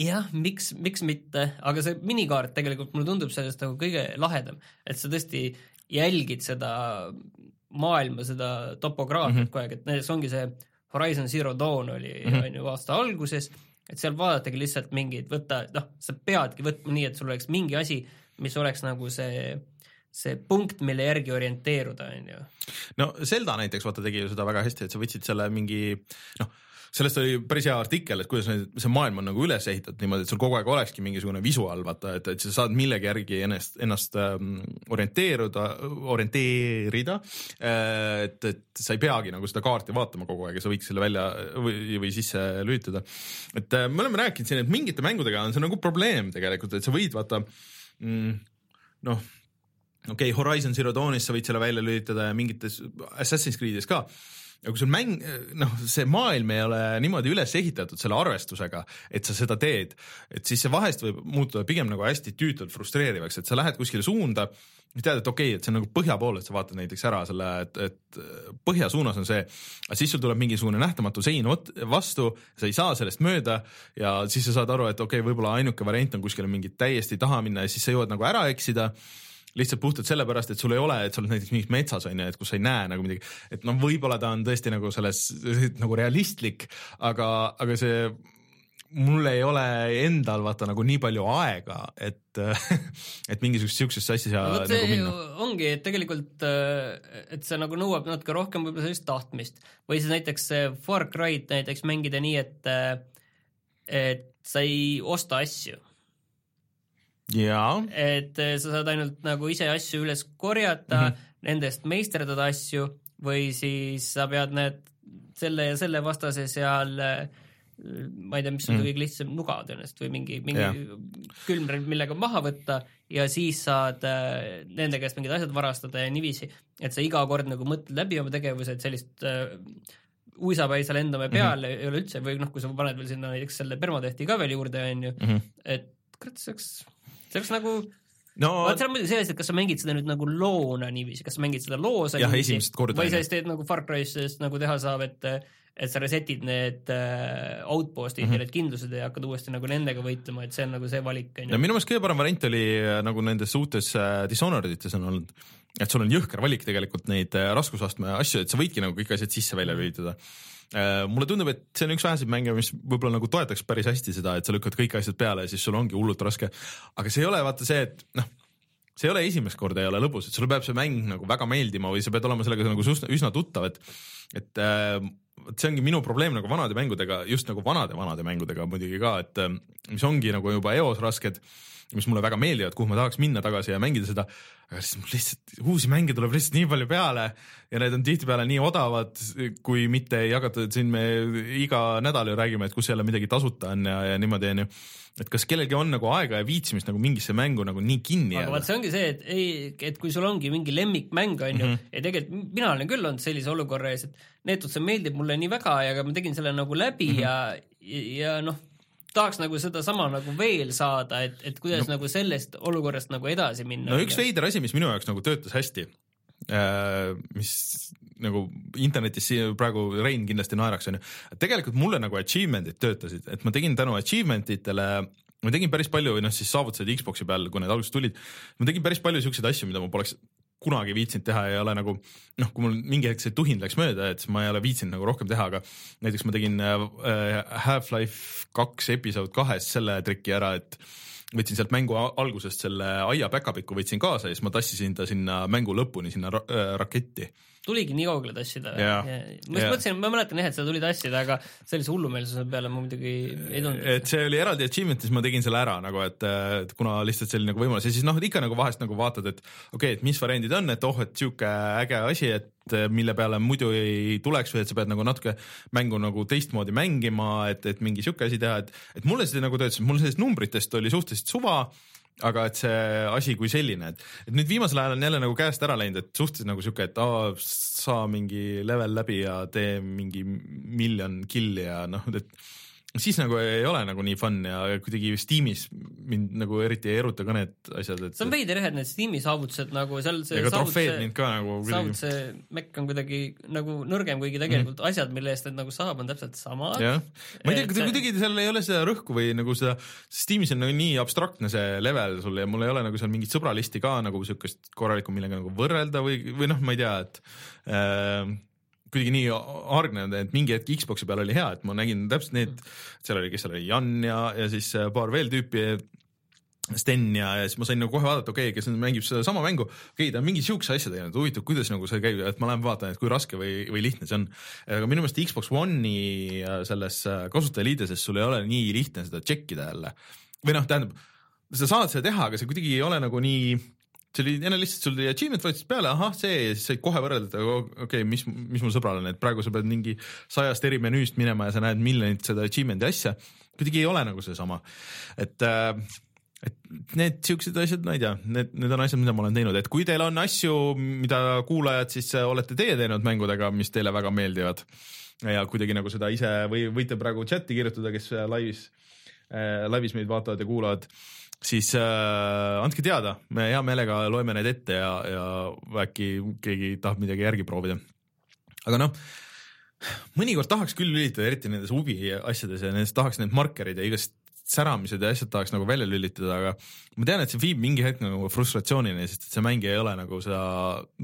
jah, miks, miks mitte, aga see minikaart tegelikult mulle tundub sellest nagu kõige lahedam, et sa tõesti jälgid seda maailma, seda topograafiat mm. -hmm. kogu aeg, et näiteks ongi see Horizon Zero Dawn oli mm Mhm. -hmm. on ju aasta alguses, et seal vaadatagi lihtsalt mingeid, võtta, noh, sa peadki võtma nii, et sul oleks mingi asi, mis oleks nagu see see punkt, mille järgi orienteeruda, on ju. no Zelda näiteks vaata tegi ju seda väga hästi, et sa võtsid selle mingi noh, sellest oli päris hea artikkel, et kuidas need, see maailm on nagu üles ehitatud niimoodi, et sul kogu aeg olekski mingisugune visuaal, vaata, et, et sa saad millegi järgi ennast, ennast ähm, orienteeruda, orienteerida. et, et sa ei peagi nagu seda kaarti vaatama kogu aeg ja sa võid selle välja või, või sisse lülitada. et äh, me oleme rääkinud siin, et mingite mängudega on see nagu probleem tegelikult, et sa võid vaata mm, noh okei okay,, Horizon Zero Dawnis sa võid selle välja lülitada ja mingites Assassin's Creed'is ka. Aga kui sul mäng, noh, see maailm ei ole niimoodi üles ehitatud selle arvestusega, et sa seda teed, et siis see vahest võib muutuda pigem nagu hästi tüütult frustreerivaks, et sa lähed kuskile suunda, tead, et okei okay,, et see on nagu põhja pool, et sa vaatad näiteks ära selle, et, et põhja suunas on see, aga siis sul tuleb mingisugune nähtamatu sein vastu, sa ei saa sellest mööda ja siis sa saad aru, et okei okay,, võib-olla ainuke variant on kuskile mingi täiesti taha minna ja siis sa jõuad nagu ära eksida lihtsalt puhtalt sellepärast, et sul ei ole, et sa oled näiteks mingis metsas on ju, et kus sa ei näe nagu midagi, et noh, võib-olla ta on tõesti nagu selles nagu realistlik, aga, aga see mul ei ole endal vaata nagu nii palju aega, et, et mingisugust siuksesse asja no nagu see minna. ongi, et tegelikult, et see nagu nõuab natuke rohkem võib-olla sellist tahtmist. Või siis näiteks Far Cry'd näiteks mängida nii, et et sa ei osta asju, et sa saad ainult nagu ise asju üles korjata mm, Mhm. -hmm. nendest meisterdada asju või siis sa pead need selle ja selle vastase seal ma ei tea, mis on Mhm. mm. kõige lihtsam, nuga tõenäoliselt või mingi, mingi Jah. külmrelv, millega maha võtta ja siis saad äh, nende käest mingid asjad varastada ja niiviisi, et sa iga kord nagu mõtled läbi oma tegevuse, et sellist äh, uisapäi seal endame peale mm -hmm. ei ole üldse või noh, kui sa paned veel sinna näiteks selle permadeath'i ka veel juurde, on ju, Mhm. et kurat, see oleks, see oleks nagu no vaat seal on muidugi asi, et kas sa mängid seda nüüd nagu loona niiviisi, kas sa mängid seda loosa Jah, esimest korda, või sa siis teed nagu Far Cry'st nagu teha saab, et et sa reset'id need äh, outpost'id mm Mhm. -hmm. ja need kindlused ja hakkad uuesti nagu nendega võitlema, et see on nagu see valik, on ju. minu meelest kõige parem variant oli äh, nagu nendes uutes äh, Dishonored ites on olnud, et sul on jõhker valik tegelikult neid raskusastme asju, et sa võidki nagu kõik asjad sisse-välja lülitada. Mulle tundub, et see on üks väheseid mänge, mis võib-olla nagu toetaks päris hästi seda, et sa lükkad kõik asjad peale ja siis sul ongi hullult raske. aga see ei ole vaata see, et noh, see ei ole esimest korda ei ole lõbus, et sulle peab see mäng nagu väga meeldima või sa pead olema sellega nagu üsna, üsna tuttav, et et äh, vot see ongi minu probleem nagu vanade mängudega, just nagu vanade-vanade mängudega muidugi ka, et äh, mis ongi nagu juba eos rasked, mis mulle väga meeldivad, kuhu ma tahaks minna tagasi ja mängida seda, aga siis mul lihtsalt uusi mänge tuleb lihtsalt nii palju peale ja need on tihtipeale nii odavad, kui mitte ei jagata, et siin me iga nädal ju räägime, et kus jälle midagi tasuta on ja, ja niimoodi onju. et kas kellelgi on nagu aega ja viitsimist nagu mingisse mängu nagu nii kinni aga vaat jääda? see ongi see, et ei, et kui sul ongi mingi lemmikmäng, on ju, ja tegelikult mina olen küll olnud sellise olukorra ees, et Neetud, see meeldib mulle nii väga ja ma tegin selle nagu läbi mm -hmm. ja, ja noh, tahaks nagu sedasama nagu veel saada, et, et kuidas no. nagu sellest olukorrast nagu edasi minna. no üks veider asi, mis minu jaoks nagu töötas hästi, mis nagu internetis praegu Rein kindlasti naeraks, onju, tegelikult mulle nagu achievement'id töötasid, et ma tegin tänu achievement itele ma tegin päris palju, noh siis saavutused Xbox'i peal, kui need alguses tulid, ma tegin päris palju siukseid asju, mida ma poleks kunagi viitsinud teha ja ei ole nagu noh, kui mul mingi hetk see tuhin läks mööda, et siis ma ei ole viitsinud nagu rohkem teha, aga näiteks ma tegin äh, Half-Life kaks episood kahes selle triki ära, et võtsin sealt mängu algusest selle aia päkapiku võtsin kaasa ja siis ma tassisin ta sinna mängu lõpuni sinna ra äh, raketti. Tuligi nii kaugele tassida või? Ma just mõtlesin, ma mäletan jah, et seda tuli tassida, aga sellise hullumeelsuse peale ma muidugi ei tulnud. et see oli eraldi achievement, siis ma tegin selle ära nagu, et kuna lihtsalt oli nagu võimalus. Ja siis noh, ikka nagu vahest nagu vaatad, et okei okay,, et mis variandid on, et oh, et sihuke äge asi, et mille peale muidu ei tuleks või et sa pead nagu natuke mängu nagu teistmoodi mängima, et, et mingi sihuke asi teha, et et mulle see nagu töötas, mul sellest numbritest oli suhteliselt suva aga et see asi kui selline, et, et nüüd viimasel ajal on jälle nagu käest ära läinud, et suhteliselt nagu sihuke, et aa, saa mingi level läbi ja tee mingi miljon kill'i ja noh, et siis nagu ei ole nagu nii fun ja kuidagi Steamis mind nagu eriti ei eruta ka need asjad, et see on veider jah, et need Steam'i saavutused nagu seal see ega trofeed mind ka nagu kuidagi saavutuse mekk on kuidagi nagu nõrgem, kuigi tegelikult mm. asjad, mille eest need nagu saab, on täpselt samad. jah, ma ei tea, see- kuidagi seal ei ole seda rõhku või nagu seda, Steamis on nagu nii abstraktne see level sul ja mul ei ole nagu seal mingit sõbralisti ka nagu siukest korralikku, millega nagu võrrelda või, või noh, ma ei tea, et äh, kuidagi nii hargnenud, et mingi hetk Xbox'i peal oli hea, et ma nägin täpselt need, seal oli, kes seal oli, Jan ja, ja siis äh, paar veel tüüpi, Sten ja, ja siis ma sain nagu kohe vaadata, okei okay,, kes nüüd mängib sedasama mängu, okei okay,, ta on mingi siukse asja teinud, huvitav, kuidas nagu see käib, et ma lähen vaatan, et kui raske või, või lihtne see on. aga minu meelest Xbox One'i äh, selles äh, kasutajaliideses sul ei ole nii lihtne seda tšekkida jälle. või noh, tähendab, sa saad seda teha, aga see kuidagi ei ole nagu nii see oli jälle lihtsalt sul tuli achievement võtsid peale, ahah, see ja siis said kohe võrrelda, okei okay,, mis, mis mul sõbral on, et praegu sa pead mingi sajast erimenüüst minema ja sa näed miljonit seda achievement'i asja. kuidagi ei ole nagu seesama, et äh, et need siuksed asjad, ma ei tea, need, need on asjad, mida ma olen teinud, et kui teil on asju, mida kuulajad siis olete teie teinud mängudega, mis teile väga meeldivad. Ja kuidagi nagu seda ise või võite praegu chati kirjutada, kes laivis äh,, laivis meid vaatavad ja kuulavad, siis äh, andke teada, me hea meelega loeme need ette ja, ja äkki keegi tahab midagi järgi proovida. aga noh, mõnikord tahaks küll lülitada, eriti nendes huvi asjades ja nendes tahaks need markerid ja igast säramised ja asjad tahaks nagu välja lülitada, aga ma tean, et see viib mingi hetk nagu frustratsioonini, sest et see mäng ei ole nagu seda,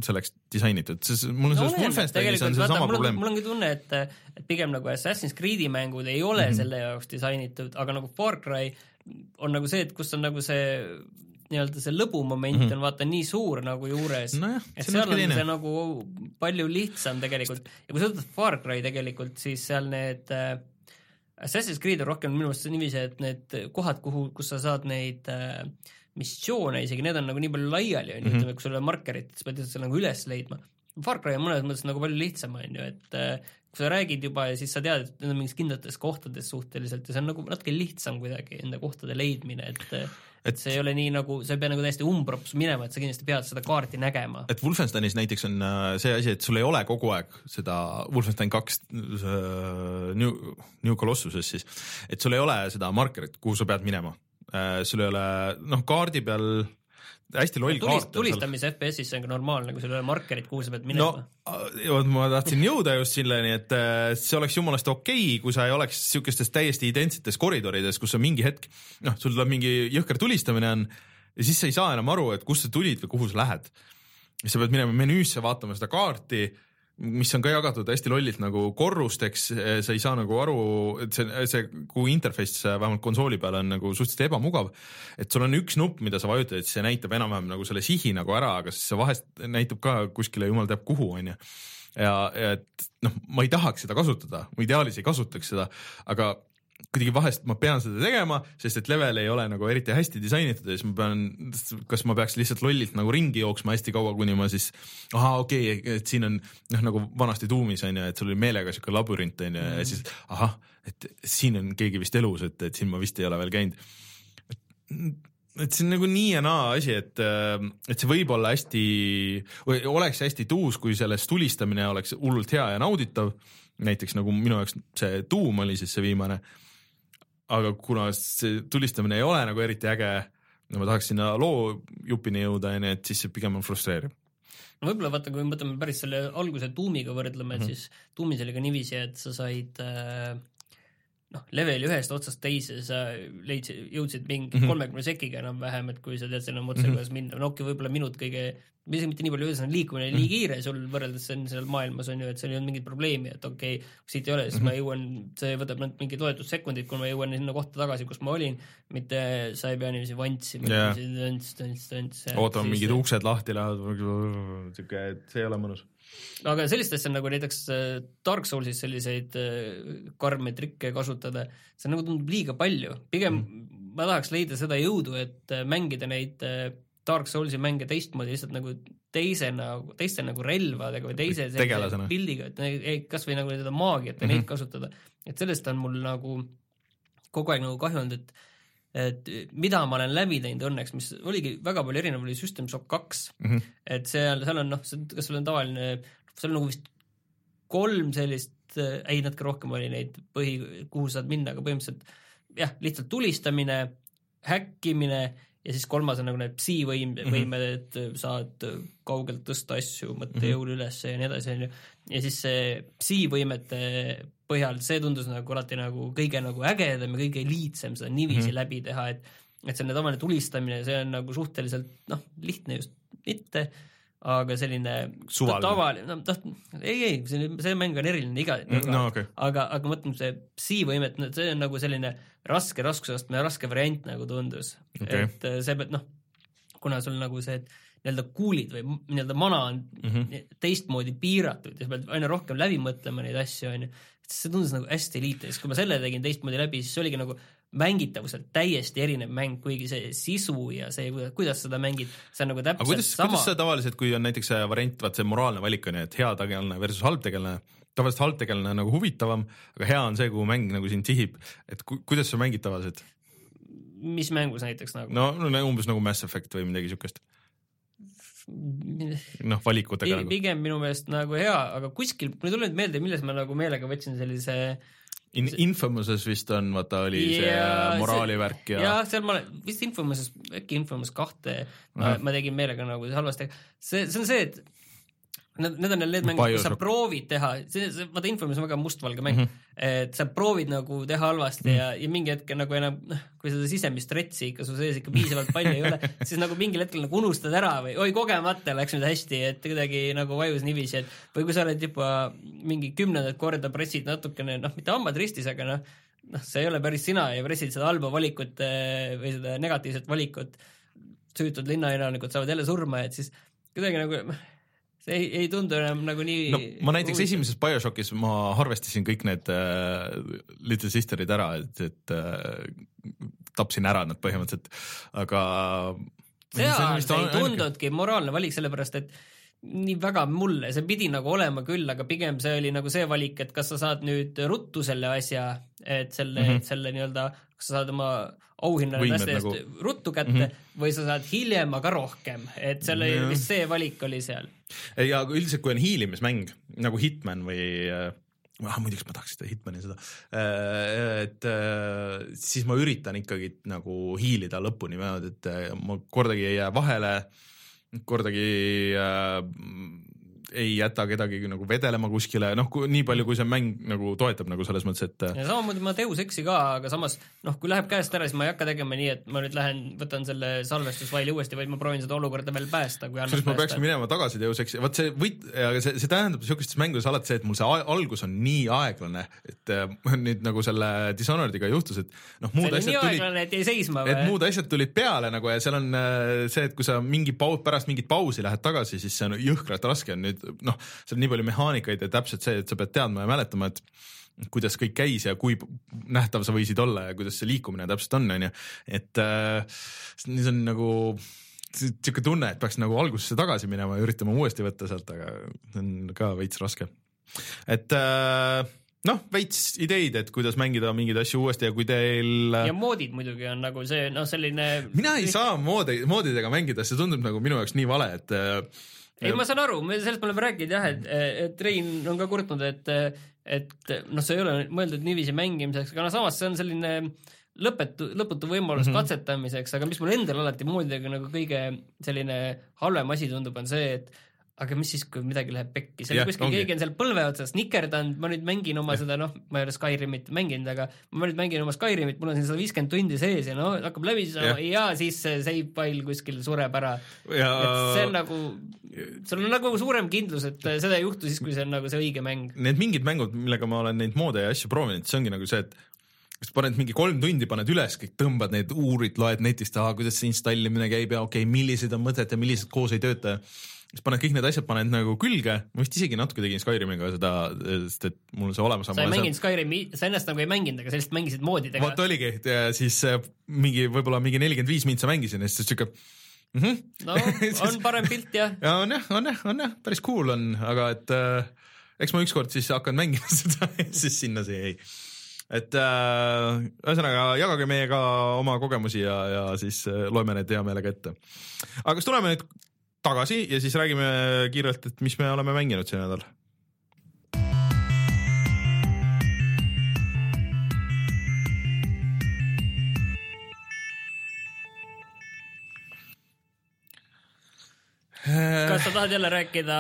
selleks disainitud, sest mul on selles Wolfensteinis on seesama probleem. mul ongi tunne, et, et pigem nagu Assassin's Creed'i mängud ei ole mm. -hmm. selle jaoks disainitud, aga nagu Far Cry on nagu see, et kus on nagu see nii-öelda see lõbumoment mm. -hmm. on vaata nii suur nagu juures nojah, et seal on teine see. nagu palju lihtsam tegelikult ja kui sa võtad Far Cry tegelikult, siis seal need äh, Assassin's Creed on rohkem minu arust niiviisi, et need kohad, kuhu, kus sa saad neid äh, missioone isegi, need on nagu nii palju laiali, on ju, Mhm. ütleme, kui sul on markerid, siis pead selle nagu üles leidma. Far Cry on mõnes mõttes nagu palju lihtsam, on ju, et äh, kui sa räägid juba ja siis sa tead, et need on mingis kindlates kohtades suhteliselt ja see on nagu natuke lihtsam kuidagi enda kohtade leidmine, et äh, et see ei ole nii nagu, sa ei pea nagu täiesti umbrops minema, et sa kindlasti pead seda kaarti nägema. et Wolfensteinis näiteks on äh, see asi, et sul ei ole kogu aeg seda Wolfenstein kaks New, New Colossuses siis, et sul ei ole seda markerit, kuhu sa pead minema. sul ei ole, noh, kaardi peal hästi loll tulist, kaart tulistamise FPS-is see on ka normaalne, kui sul ei ole markerit, kuhu sa pead no minema. vot ma tahtsin jõuda just selleni, et äh, see oleks jumalast okei okay,, kui sa ei oleks siukestes täiesti identsetes koridorides, kus on mingi hetk, noh, sul tuleb mingi jõhker tulistamine on ja siis sa ei saa enam aru, et kust sa tulid või kuhu sa lähed. siis sa pead minema menüüsse vaatama seda kaarti, mis on ka jagatud hästi lollilt nagu korrusteks, sa ei saa nagu aru, et see, see, kuhu interface vähemalt konsooli peal on nagu suhteliselt ebamugav. et sul on üks nupp, mida sa vajutad, et see näitab enam-vähem nagu selle sihi nagu ära, aga siis see vahest näitab ka kuskile jumal teab kuhu, onju. ja, ja et noh, ma ei tahaks seda kasutada, ma ideaalis ei kasutaks seda, aga kuidagi vahest ma pean seda tegema, sest et level ei ole nagu eriti hästi disainitud ja siis ma pean, kas ma peaks lihtsalt lollilt nagu ringi jooksma hästi kaua, kuni ma siis, ahah, okei okay,, et siin on noh, nagu vanasti Doomis on ju, et sul oli meelega siuke labürint on ju ja siis ahah, et siin on keegi vist elus, et, et siin ma vist ei ole veel käinud. et see on nagu nii ja naa asi, et, et see võib olla hästi, oleks hästi tuus, kui sellest tulistamine oleks hullult hea ja nauditav. näiteks nagu minu jaoks see tuum oli siis see viimane. Aga kuna see tulistamine ei ole nagu eriti äge, no ma tahaks sinna loo jupini jõuda, onju, et siis see pigem on frustreeriv. no võib-olla vaata, kui me võtame päris selle alguse tuumiga võrdleme mm, -hmm. siis tuumis oli ka niiviisi, et sa said äh, noh, leveli ühest otsast teise sa leidsid, jõudsid mingi Mhm. kolmekümne mm -hmm. sekiga enam-vähem, et kui sa tead otse Mhm. mm, -hmm. kuidas minna, no okei okay,, võib-olla minut kõige, isegi mitte nii palju, ühesõnaga liikumine oli Mhm. nii kiire sul võrreldes seal, maailmas on ju, et seal ei olnud mingit probleemi, et okei okay,, siit ei ole, siis mm -hmm. ma jõuan, see võtab ainult mingi toetussekundid, kui ma jõuan sinna kohta tagasi, kus ma olin, mitte sa ei pea niiviisi vantsima Jaa. tönts, tönts, tönts. ootame, mingid uksed lahti lähevad, siuke, et see ei ole mõnus. Aga sellist asja nagu näiteks äh, Dark Soulsis selliseid äh, karme trikke kasutada, see nagu tundub liiga palju, pigem mm. ma tahaks leida seda jõudu, et äh, mängida neid Dark Soulsi mänge teistmoodi lihtsalt nagu teisena, teiste nagu relvadega või teise pildiga, et kasvõi nagu seda maagiat ja mm -hmm. neid kasutada, et sellest on mul nagu kogu aeg nagu kahju olnud, et et mida ma olen läbi teinud õnneks, mis oligi väga palju erinev, oli System Shock kaks mm, Mhm. -hmm. et seal, seal on noh, kas sul on tavaline, seal on nagu vist kolm sellist, ei natuke rohkem oli neid põhi, kuhu saad minna, aga põhimõtteliselt jah, lihtsalt tulistamine, häkkimine ja siis kolmas on nagu need psi-võim-, võimed, et saad kaugelt tõsta asju mõttejõul üles ja nii edasi, onju. ja siis see psi-võimete põhjal, see tundus nagu alati nagu kõige nagu ägedam ja kõige eliitsem seda niiviisi mm -hmm. läbi teha, et et selline tavaline tulistamine, see on nagu suhteliselt noh, lihtne just mitte, aga selline Suvaline. tavaline, no taht-, ei, ei, see, see mäng on eriline iga no okei okay., aga, aga ma mõtlen, see psi-võimet, see on nagu selline raske raskusastme raske variant nagu tundus Okei. et äh, see peab noh, kuna sul nagu see et nii-öelda kuulid või nii-öelda mana on mm. -hmm. teistmoodi piiratud ja sa pead aina rohkem läbi mõtlema neid asju, onju, see tundus nagu hästi lihtne, siis kui ma selle tegin teistmoodi läbi, siis oligi nagu mängitavuselt täiesti erinev mäng, kuigi see sisu ja see, kuidas seda mängid, see on nagu aga täpselt kuidas, sama. kuidas see tavaliselt, kui on näiteks see variant, vaat see moraalne valik on ju, et hea tegelane versus halb tegelane, tavaliselt halb tegelane on nagu huvitavam, aga hea on see, kuhu mäng nagu sind sihib, et ku, kuidas sa mängid tavaliselt? mis mängus näiteks nagu? No, no umbes nagu Mass Effect või midagi siukest, noh valikutega Pi- nagu. pigem minu meelest nagu hea, aga kuskil, mul ei tule nüüd meelde, milles ma nagu meelega võtsin sellise In, Infamouses vist on, vaata oli see Jaa, moraalivärk ja, jah, seal ma olen, vist Infomouses, äkki Infomous kahte ma, ma tegin meelega nagu halvasti, see, see on see, et Need, need on need mängud, kus sa proovid teha, see, see, vaata Infomous on väga mustvalge mäng mm. -hmm. et sa proovid nagu teha halvasti mm -hmm. ja, ja mingi hetk nagu enam, noh, kui seda sisemist stretsi ikka su sees ikka piisavalt palju ei ole, siis nagu mingil hetkel nagu unustad ära või oi, kogemata läks nüüd hästi, et kuidagi nagu vajus niiviisi, et või kui sa oled juba mingi kümnendat korda pressid natukene, noh, mitte hambad ristis, aga noh, noh, see ei ole päris sina ja pressid seda halba valikut eh, või seda negatiivset valikut, süütud linnaelanikud saavad jälle surma, et siis kuidagi nagu see ei, ei tundu enam nagu nii no ma näiteks esimeses BioShockis ma harvestasin kõik need äh, Little Sisterid ära, et, et äh, tapsin ära nad põhimõtteliselt, aga seal see ei tundunudki moraalne valik, sellepärast et nii väga mulle, see pidi nagu olema küll, aga pigem see oli nagu see valik, et kas sa saad nüüd ruttu selle asja, et selle mm. -hmm. selle nii-öelda, kas sa saad oma auhinna eest nagu- ruttu kätte mm -hmm. või sa saad hiljem, aga rohkem, et selle Jah. vist see valik oli seal. ja üldiselt, kui on hiilimismäng nagu Hitman või, ah, muideks ma tahaks seda Hitmani seda, et siis ma üritan ikkagi nagu hiilida lõpuni niimoodi, et ma kordagi ei jää vahele, kordagi äh, ei jäta kedagi nagu vedelema kuskile, noh, nii palju, kui see mäng nagu toetab nagu selles mõttes, et ja samamoodi ma Deus Exi ka, aga samas noh, kui läheb käest ära, siis ma ei hakka tegema nii, et ma nüüd lähen, võtan selle salvestusfaili uuesti, vaid ma proovin seda olukorda veel päästa, kui kusjuures ma peaksin minema tagasi Deus Exi, vot see võit, aga see, see tähendab niisugustes mängudes alati see, et mul see algus on nii aeglane, et äh, nüüd nagu selle Dishonored'iga juhtus, et noh, muud asjad tulid aeglane, et jäi seisma või? et muud asjad tulid peale nagu ja seal on äh, see, et kui sa mingi paus, pärast mingit pausi lähed tagasi, siis see on jõhkralt raske. On nüüd noh, seal on nii palju mehaanikaid ja täpselt see, et sa pead teadma ja mäletama, et kuidas kõik käis ja kui nähtav sa võisid olla ja kuidas see liikumine täpselt on, on ju, et äh, see on nagu sihuke tunne, et peaks nagu algusesse tagasi minema ja üritama uuesti võtta sealt, aga see on ka veits raske. et äh, noh, veits ideid, et kuidas mängida mingeid asju uuesti ja kui teil. ja moodid muidugi on nagu see noh, selline. mina ei saa moodi, moodidega mängida, see tundub nagu minu jaoks nii vale, et äh, ei, ma saan aru, me sellest me oleme rääkinud jah, et, et Rein on ka kurtnud, et, et noh, see ei ole mõeldud niiviisi mängimiseks, aga no samas see on selline lõpetu, lõputu võimalus mm -hmm. katsetamiseks, aga mis mul endal alati moodidega nagu kõige selline halvem asi tundub, on see, et aga mis siis, kui midagi läheb pekki, seal kuskil ongi. keegi on seal põlve otsas nikerdanud, ma nüüd mängin oma ja. seda noh, ma ei ole Skyrimit mänginud, aga ma nüüd mängin oma Skyrimit, mul on siin sada viiskümmend tundi sees ja no hakkab läbi saama ja. ja siis see save file kuskil sureb ära. et see on nagu, sul on nagu suurem kindlus, et seda ei juhtu siis, kui see on nagu see õige mäng. Need mingid mängud, millega ma olen neid moode ja asju proovinud, see ongi nagu see, et kas paned mingi kolm tundi, paned üles, kõik tõmbad neid, uurid, loed netist, kuidas see installimine käib ja okei okay,, millised on mõtet ja millised koos ei tööta siis paned kõik need asjad, paned nagu külge, ma vist isegi natuke tegin Skyrimiga seda, sest et mul see olemas on. sa ei mänginud seal... Skyrimi, sa ennast nagu ei mänginud, aga sa lihtsalt mängisid moodidega. vot oligi, siis äh, mingi võib-olla mingi nelikümmend viis mintsa mängisin ja siis siuke mm. -hmm. no on parem pilt jah. ja on jah, on jah, on jah, päris cool on, aga et äh, eks ma ükskord siis hakkan mängima seda ja siis sinna see jäi et äh, ühesõnaga jagage meiega oma kogemusi ja, ja siis äh, loeme need hea meelega ette. aga kas tuleme nüüd tagasi ja siis räägime kiirelt, et mis me oleme mänginud see nädal. kas sa tahad jälle rääkida?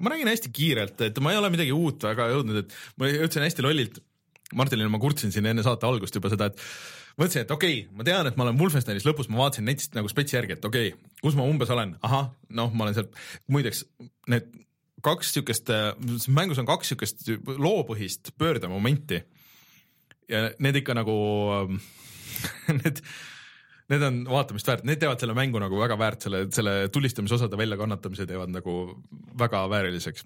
ma räägin hästi kiirelt, et ma ei ole midagi uut väga jõudnud, et ma jõudsin hästi lollilt. Martinile ma kurtsin siin enne saate algust juba seda, et mõtlesin, et okei okay,, ma tean, et ma olen Wolfensteinis lõpus, ma vaatasin netist nagu spetsi järgi, et okei okay,, kus ma umbes olen, ahah, noh, ma olen seal, muideks need kaks siukest, mängus on kaks siukest loopõhist pöördemomenti. ja need ikka nagu need need on vaatamist väärt, need teevad selle mängu nagu väga väärt, selle, selle tulistamisosade väljakannatamise teevad nagu väga vääriliseks.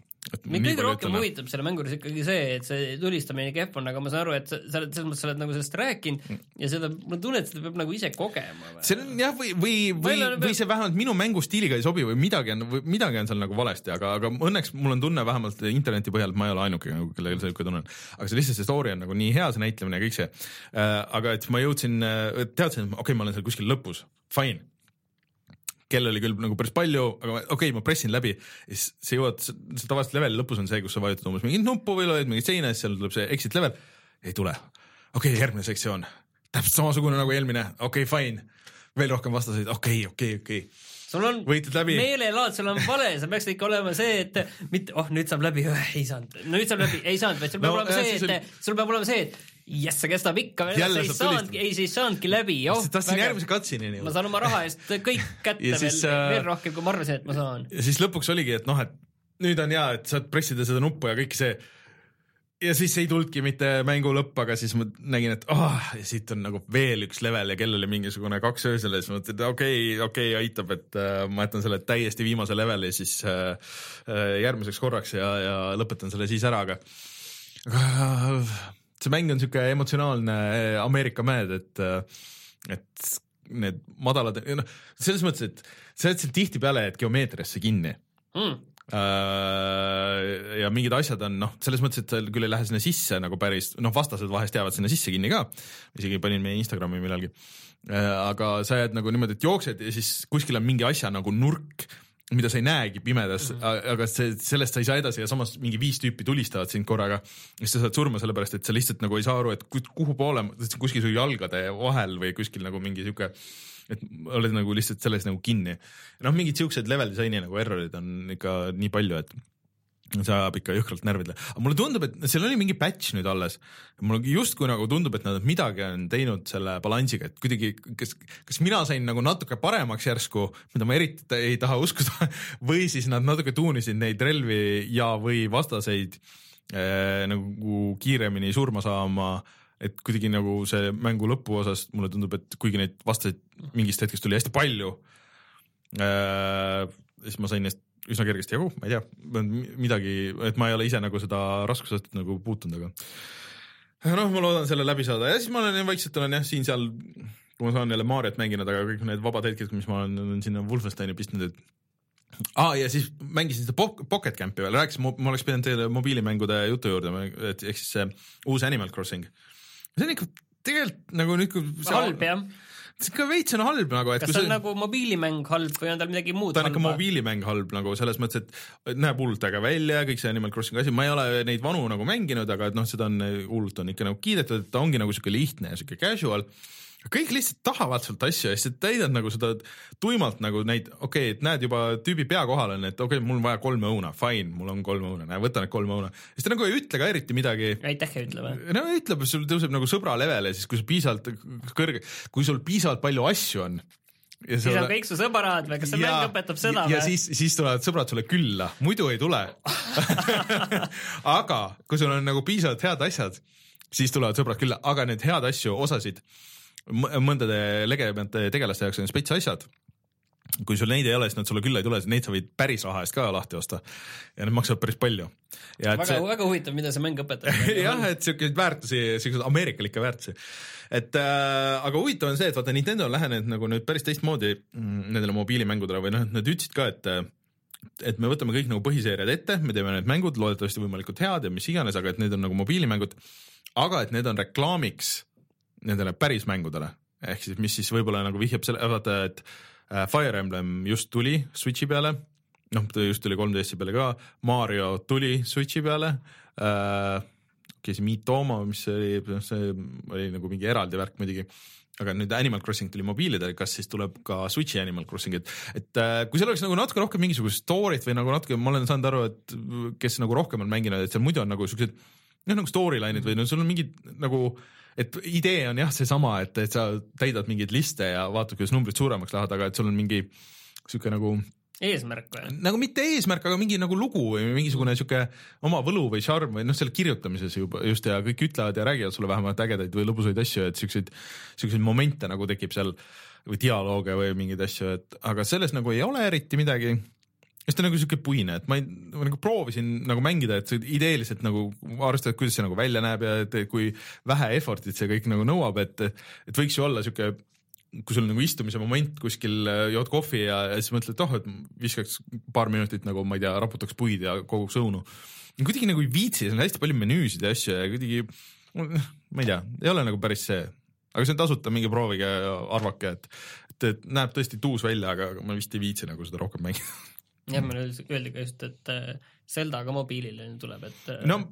Mind kõige rohkem huvitab selle mängu juures ikkagi see, et see tulistamine kehv on, aga ma saan aru, et sa, sa oled selles mõttes, sa oled nagu sellest rääkinud mm. ja seda, mul tunne, et seda peab nagu ise kogema. see on jah, või, või, või, või see vähemalt minu mängustiiliga ei sobi või midagi on, midagi on seal nagu valesti, aga, aga õnneks mul on tunne vähemalt interneti põhjal, et ma ei ole ainuke, kellel see niisugune tunne on. aga see lihtsalt see story on nagu nii hea, see näitlemine ja kõik see äh,. aga et ma jõudsin, äh, teadsin, okei okay,, ma olen seal kuskil lõpus, fine kell oli küll nagu päris palju, aga okei okay,, ma pressin läbi. Ja siis sa jõuad, see tavaliselt leveli lõpus on see, kus sa vajutad umbes mingit nuppu või loed mingit seina ja siis seal tuleb see exit level. ei tule. okei okay,, järgmine sektsioon, täpselt samasugune nagu eelmine, okei okay,, fine. veel rohkem vastaseid, okei okay,, okei okay,, okei. Okay sul on meelelaad, sul on vale, sa peaksid ikka olema see, et mitte, oh nüüd saab läbi, ei saanud, nüüd saab läbi, ei saanud, vaid sul peab no, olema see, et sul peab olema see, et jess, see kestab ikka veel, ei saanudki, ei, ei saanudki läbi, oh. tahtsin järgmise katsini. ma saan oma raha eest kõik kätte siis, veel äh,, veel rohkem, kui ma arvasin, et ma saan. ja siis lõpuks oligi, et noh, et nüüd on hea, et saad pressida seda nuppu ja kõik see. ja siis ei tulnudki mitte mängu lõpp, aga siis ma nägin, et ah oh,, siit on nagu veel üks level ja kell oli mingisugune kaks öösel ja siis mõtlesin, et okei okay,, okei okay,, aitab, et uh, ma jätan selle täiesti viimase leveli siis uh, uh, järgmiseks korraks ja, ja lõpetan selle siis ära, aga aga see mäng on sihuke emotsionaalne eh, Ameerika mäed, et, eh, et need madalad, noh, selles mõttes, et sa jääd seal tihtipeale jääd geomeetriasse kinni. Mm. Ja mingid asjad on noh, selles mõttes, et sa küll ei lähe sinna sisse nagu päris, noh, vastased vahest jäävad sinna sisse kinni ka, isegi panin meie Instagrami millalgi. aga sa jääd nagu niimoodi, et jooksed ja siis kuskil on mingi asja nagu nurk mida sa ei näegi pimedas mm, -hmm. aga see, sellest sa ei saa edasi ja samas mingi viis tüüpi tulistavad sind korraga. siis sa saad surma sellepärast, et sa lihtsalt nagu ei saa aru, et kuhu poole, kuskil su jalgade vahel või kuskil nagu mingi sihuke et oled nagu lihtsalt selles nagu kinni. noh, mingid siuksed level disaini nagu errorid on ikka nii palju, et see ajab ikka jõhkralt närvidele, aga mulle tundub, et seal oli mingi patch nüüd alles. mulle justkui nagu tundub, et nad midagi on teinud selle balansiga, et kuidagi, kas, kas mina sain nagu natuke paremaks järsku, mida ma eriti ei taha uskuda või siis nad natuke tuunisid neid relvi ja, või vastaseid äh, nagu kiiremini surma saama et kuidagi nagu see mängu lõpuosas mulle tundub, et kuigi neid vastaseid mingist hetkest tuli hästi palju äh,, siis ma sain neist üsna kergesti jagu, ma ei tea, midagi, et ma ei ole ise nagu seda raskusastet nagu puutunud, aga noh, ma loodan selle läbi saada. Ja siis ma olen vaikselt olen jah, siin-seal, kui ma saan jälle Mariot mänginud, aga kõik need vabad hetked, mis ma olen, olen sinna Wolfensteini pistnud, et aa ah, ja siis mängisin seda Pocket Campi veel, rääkisin, ma oleks pidanud teile mobiilimängude jutu juurde, et ehk siis see uus Animal Crossing. see on ikka tegelikult nagu nüüd, kui halb jah see ikka veits on halb nagu, et kas see on nagu mobiilimäng halb või on tal midagi muud ta on ikka mobiilimäng halb nagu selles mõttes, et näeb hullult äge välja, kõik see Animal Crossingi asi, ma ei ole neid vanu nagu mänginud, aga et noh, seda on hullult on ikka nagu kiidetud, et ta ongi nagu siuke lihtne ja siuke casual kõik lihtsalt tahavad sult asju ja siis sa täidad nagu seda tuimalt nagu neid, okei okay,, et näed juba tüübi pea kohal on, et okei okay,, mul on vaja kolme õuna, fine, mul on kolm õuna, näe, võta need kolm õuna. siis ta nagu ei ütle ka eriti midagi. aitäh ei ütle või? no ütleb, sul tõuseb nagu sõbra levele, siis kui sul piisavalt kõrge, kui sul piisavalt palju asju on. siis sul... on kõik su sõbrad või kas see ja, mäng õpetab seda või? ja siis, siis tulevad sõbrad sulle külla, muidu ei tule aga kui sul on nagu piisavalt head asjad, siis tulevad sõbrad külla, aga need head asju, osasid mõndade legemete tegelaste jaoks on spets asjad kui sul neid ei ole, siis nad sulle külla ei tule, neid sa võid päris raha eest ka lahti osta ja need maksavad päris palju. väga see..., väga huvitav, mida see mäng õpetab jah, et siukeseid väärtusi, siukseid ameerikalikke väärtusi. et äh, aga huvitav on see, et vaata Nintendo on lähenenud nagu nüüd päris teistmoodi mm, nendele mobiilimängudele või noh, nad ütlesid ka, et et me võtame kõik nagu põhiseeriad ette, me teeme need mängud loodetavasti võimalikult head ja mis iganes, aga et need on nagu mobiilimängud, aga et need on reklaamiks nendele päris mängudele, ehk siis mis siis võib-olla nagu vihjab selle, vaata, et äh, Fire Emblem just tuli Switchi peale, noh, ta just tuli 3DS-i peale ka, Mario tuli Switchi peale. Äh,, okei see Miitomo, mis oli, see oli nagu mingi eraldi värk muidugi, aga nüüd Animal Crossing tuli mobiilidele, kas siis tuleb ka Switchi Animal Crossing, et, et äh, kui seal oleks nagu natuke rohkem mingisugust story't või nagu natuke, ma olen saanud aru, et kes nagu rohkem on mänginud, et seal muidu on nagu siuksed noh, nagu storyline'id või no sul on mingid nagu et idee on jah seesama, et, et sa täidad mingeid liste ja vaatad, kuidas numbrid suuremaks lähevad, aga et sul on mingi sihuke nagu eesmärk või? nagu mitte eesmärk, aga mingi nagu lugu või mingisugune sihuke oma võlu või šarm või noh, selle kirjutamises juba just ja kõik ütlevad ja räägivad sulle vähemalt ägedaid või lõbusaid asju, et siukseid, siukseid momente nagu tekib seal või dialoog või mingeid asju, et aga selles nagu ei ole eriti midagi siis ta nagu siuke puine, et ma ei, ma nagu proovisin nagu mängida, et ideeliselt nagu arvestada, kuidas see nagu välja näeb ja et kui vähe effort'it see kõik nagu nõuab, et, et võiks ju olla siuke kui sul nagu istumise moment kuskil, äh, jood kohvi ja, ja siis mõtled, et oh, et viskaks paar minutit nagu ma ei tea, raputaks puid ja koguks õunu. kuidagi nagu ei viitsi, seal on hästi palju menüüsid ja asju ja kuidagi, ma ei tea, ei ole nagu päris see. aga see on tasuta, minge proovige ja arvake, et, et näeb tõesti tuus välja, aga ma vist ei viitsi nagu seda rohkem mängida jah, meile öeldi ka just, et äh, Zelda ka mobiilile nüüd tuleb, et äh, no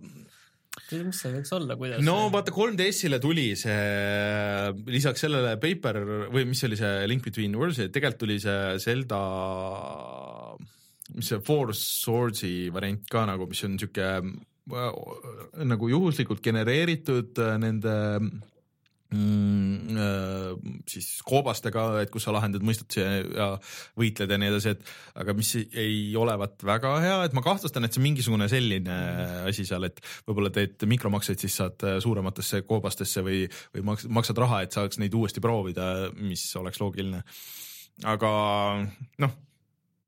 mis see võiks olla, kuidas? no vaata 3DS-ile tuli see lisaks sellele Paper või mis oli see Link Between Worlds, tegelikult tuli see Zelda, mis see Four Swords'i variant ka nagu, mis on siuke äh, nagu juhuslikult genereeritud nende mm, äh, siis koobastega, et kus sa lahendad mõistusi ja, võitled ja nii edasi, et aga mis ei olevat väga hea, et ma kahtlustan, et see mingisugune selline asi seal, et võib-olla teed mikromakseid, siis saad suurematesse koobastesse või, või maks-, maksad raha, et saaks neid uuesti proovida, mis oleks loogiline. aga noh,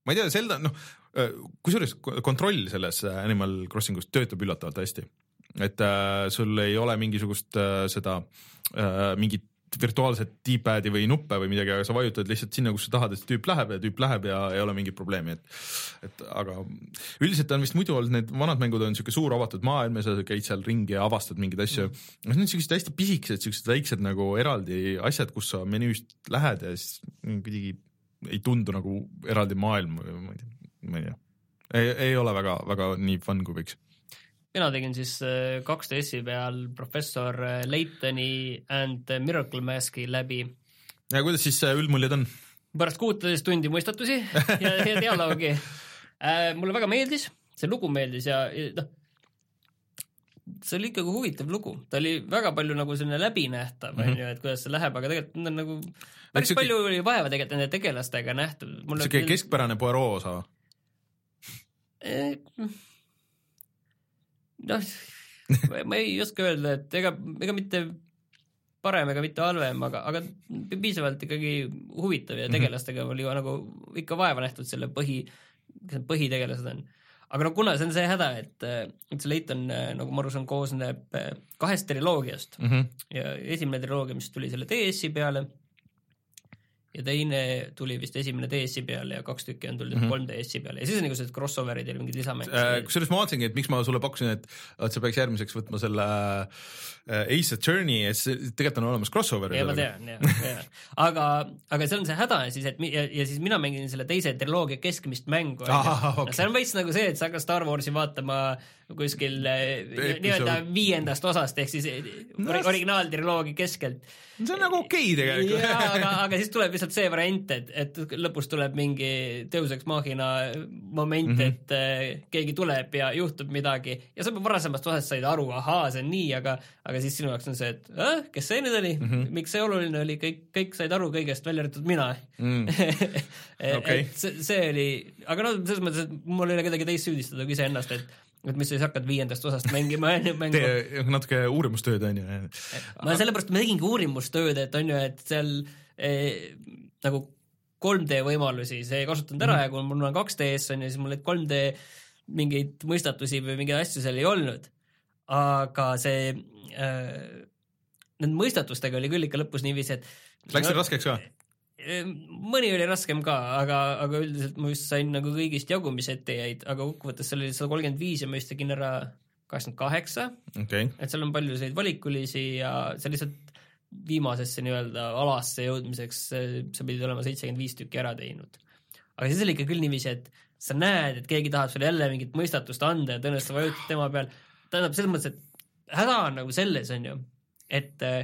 ma ei tea, Zelda, noh, kusjuures kontroll selles Animal Crossingus töötab üllatavalt hästi et äh, sul ei ole mingisugust äh, seda äh, mingit virtuaalset D-pad'i või nuppe või midagi, aga sa vajutad lihtsalt sinna, kus sa tahad, et tüüp läheb ja tüüp läheb ja ei ole mingit probleemi, et et aga üldiselt on vist muidu olnud need vanad mängud on siuke suur avatud maailm ja sa käid seal ringi ja avastad mingeid asju. noh, need on siuksed hästi pisikesed, siuksed väiksed nagu eraldi asjad, kus sa menüüst lähed ja siis kuidagi ei tundu nagu eraldi maailm või ma ei tea ma ei tea, ei ole väga, väga nii fun kui võiks. Mina tegin siis äh, kaks DS-i peal professor äh, Laytoni and Miracle Maski läbi ja kuidas siis äh, üldmuljed on? pärast kuuteist tundi mõistatusi ja, ja dialoogi äh,. mulle väga meeldis, see lugu meeldis ja, ja noh, see oli ikkagi huvitav lugu, ta oli väga palju nagu selline läbinähtav Mhm. onju, et kuidas see läheb, aga tegelikult on nagu päris siuke- palju oli vaeva tegelikult nende tegelastega nähtud. siuke keskpärane Poirot osa. noh, ma ei oska öelda, et ega, ega mitte parem ega mitte halvem, aga, aga pi- piisavalt ikkagi huvitav Mhm. ja tegelastega oli ju nagu ikka vaeva nähtud selle põhi, kes need põhitegelased on. aga no kuna see on see häda, et, et see Leighton, nagu ma aru saan, koosneb kahest triloogiast Mhm. ja esimene triloogia, mis tuli selle DS-i peale ja teine tuli vist esimene DS-i peale ja kaks tükki on tulnud mm. -hmm. 3DS-i peale ja siis on niisugused crossover'id ja mingid lisamängud Äh, kusjuures ma vaatasingi, et miks ma sulle pakkusin, et, et sa peaks järgmiseks võtma selle äh, Ace Attorney ja siis tegelikult on olemas crossover. ja ma tean, ja, ja, aga, aga see on see häda siis, et ja, ja siis mina mängin selle teise triloogia keskmist mängu. Ahah, okei. see on veits nagu see, et sa hakkad Star Warsi vaatama kuskil Episood- nii-öelda viiendast osast ehk siis No, ori- originaaltriloogia keskelt. see on nagu okei okay tegelikult. aga, aga siis tuleb lihtsalt see variant, et, et lõpus tuleb mingi Deus Ex Machina moment mm. -hmm. et äh, keegi tuleb ja juhtub midagi ja sa juba varasemast osast said aru, ahaa, see on nii, aga, aga siis sinu jaoks on see, et äh, kes see nüüd oli mm. -hmm. miks see oluline oli, kõik, kõik said aru kõigest, välja arvatud mina Mm. Okei. et see, see oli, aga no selles mõttes, et mul ei ole kedagi teist süüdistada kui iseennast, et et mis sa siis hakkad viiendast osast mängima, onju, mängu tee natuke uurimustööd onju. ma sellepärast ma tegingi uurimustööd, et on ju, et seal eh, nagu 3D võimalusi, see ei kasutanud ära Mhm. ja kui mul on 2D-s on ju, siis mul neid 3D mingeid mõistatusi või mingeid asju seal ei olnud. aga see äh,, nende mõistatustega oli küll ikka lõpus niiviisi, et Läks see raskeks ka? Mõni oli raskem ka, aga, aga üldiselt ma vist sain nagu kõigist jagu, mis ette jäid, aga kokkuvõttes seal oli sada kolmkümmend viis ja ma vist tegin ära kaheksakümmend kaheksa okei, et seal on palju selliseid valikulisi ja sa lihtsalt viimasesse nii-öelda alasse jõudmiseks sa pidid olema seitsekümmend viis tükki ära teinud. aga siis oli ikka küll niiviisi, et sa näed, et keegi tahab sulle jälle mingit mõistatust anda ja tõenäoliselt sa vajutad tema peal, tähendab selles mõttes, et häda on nagu selles, on ju, et äh,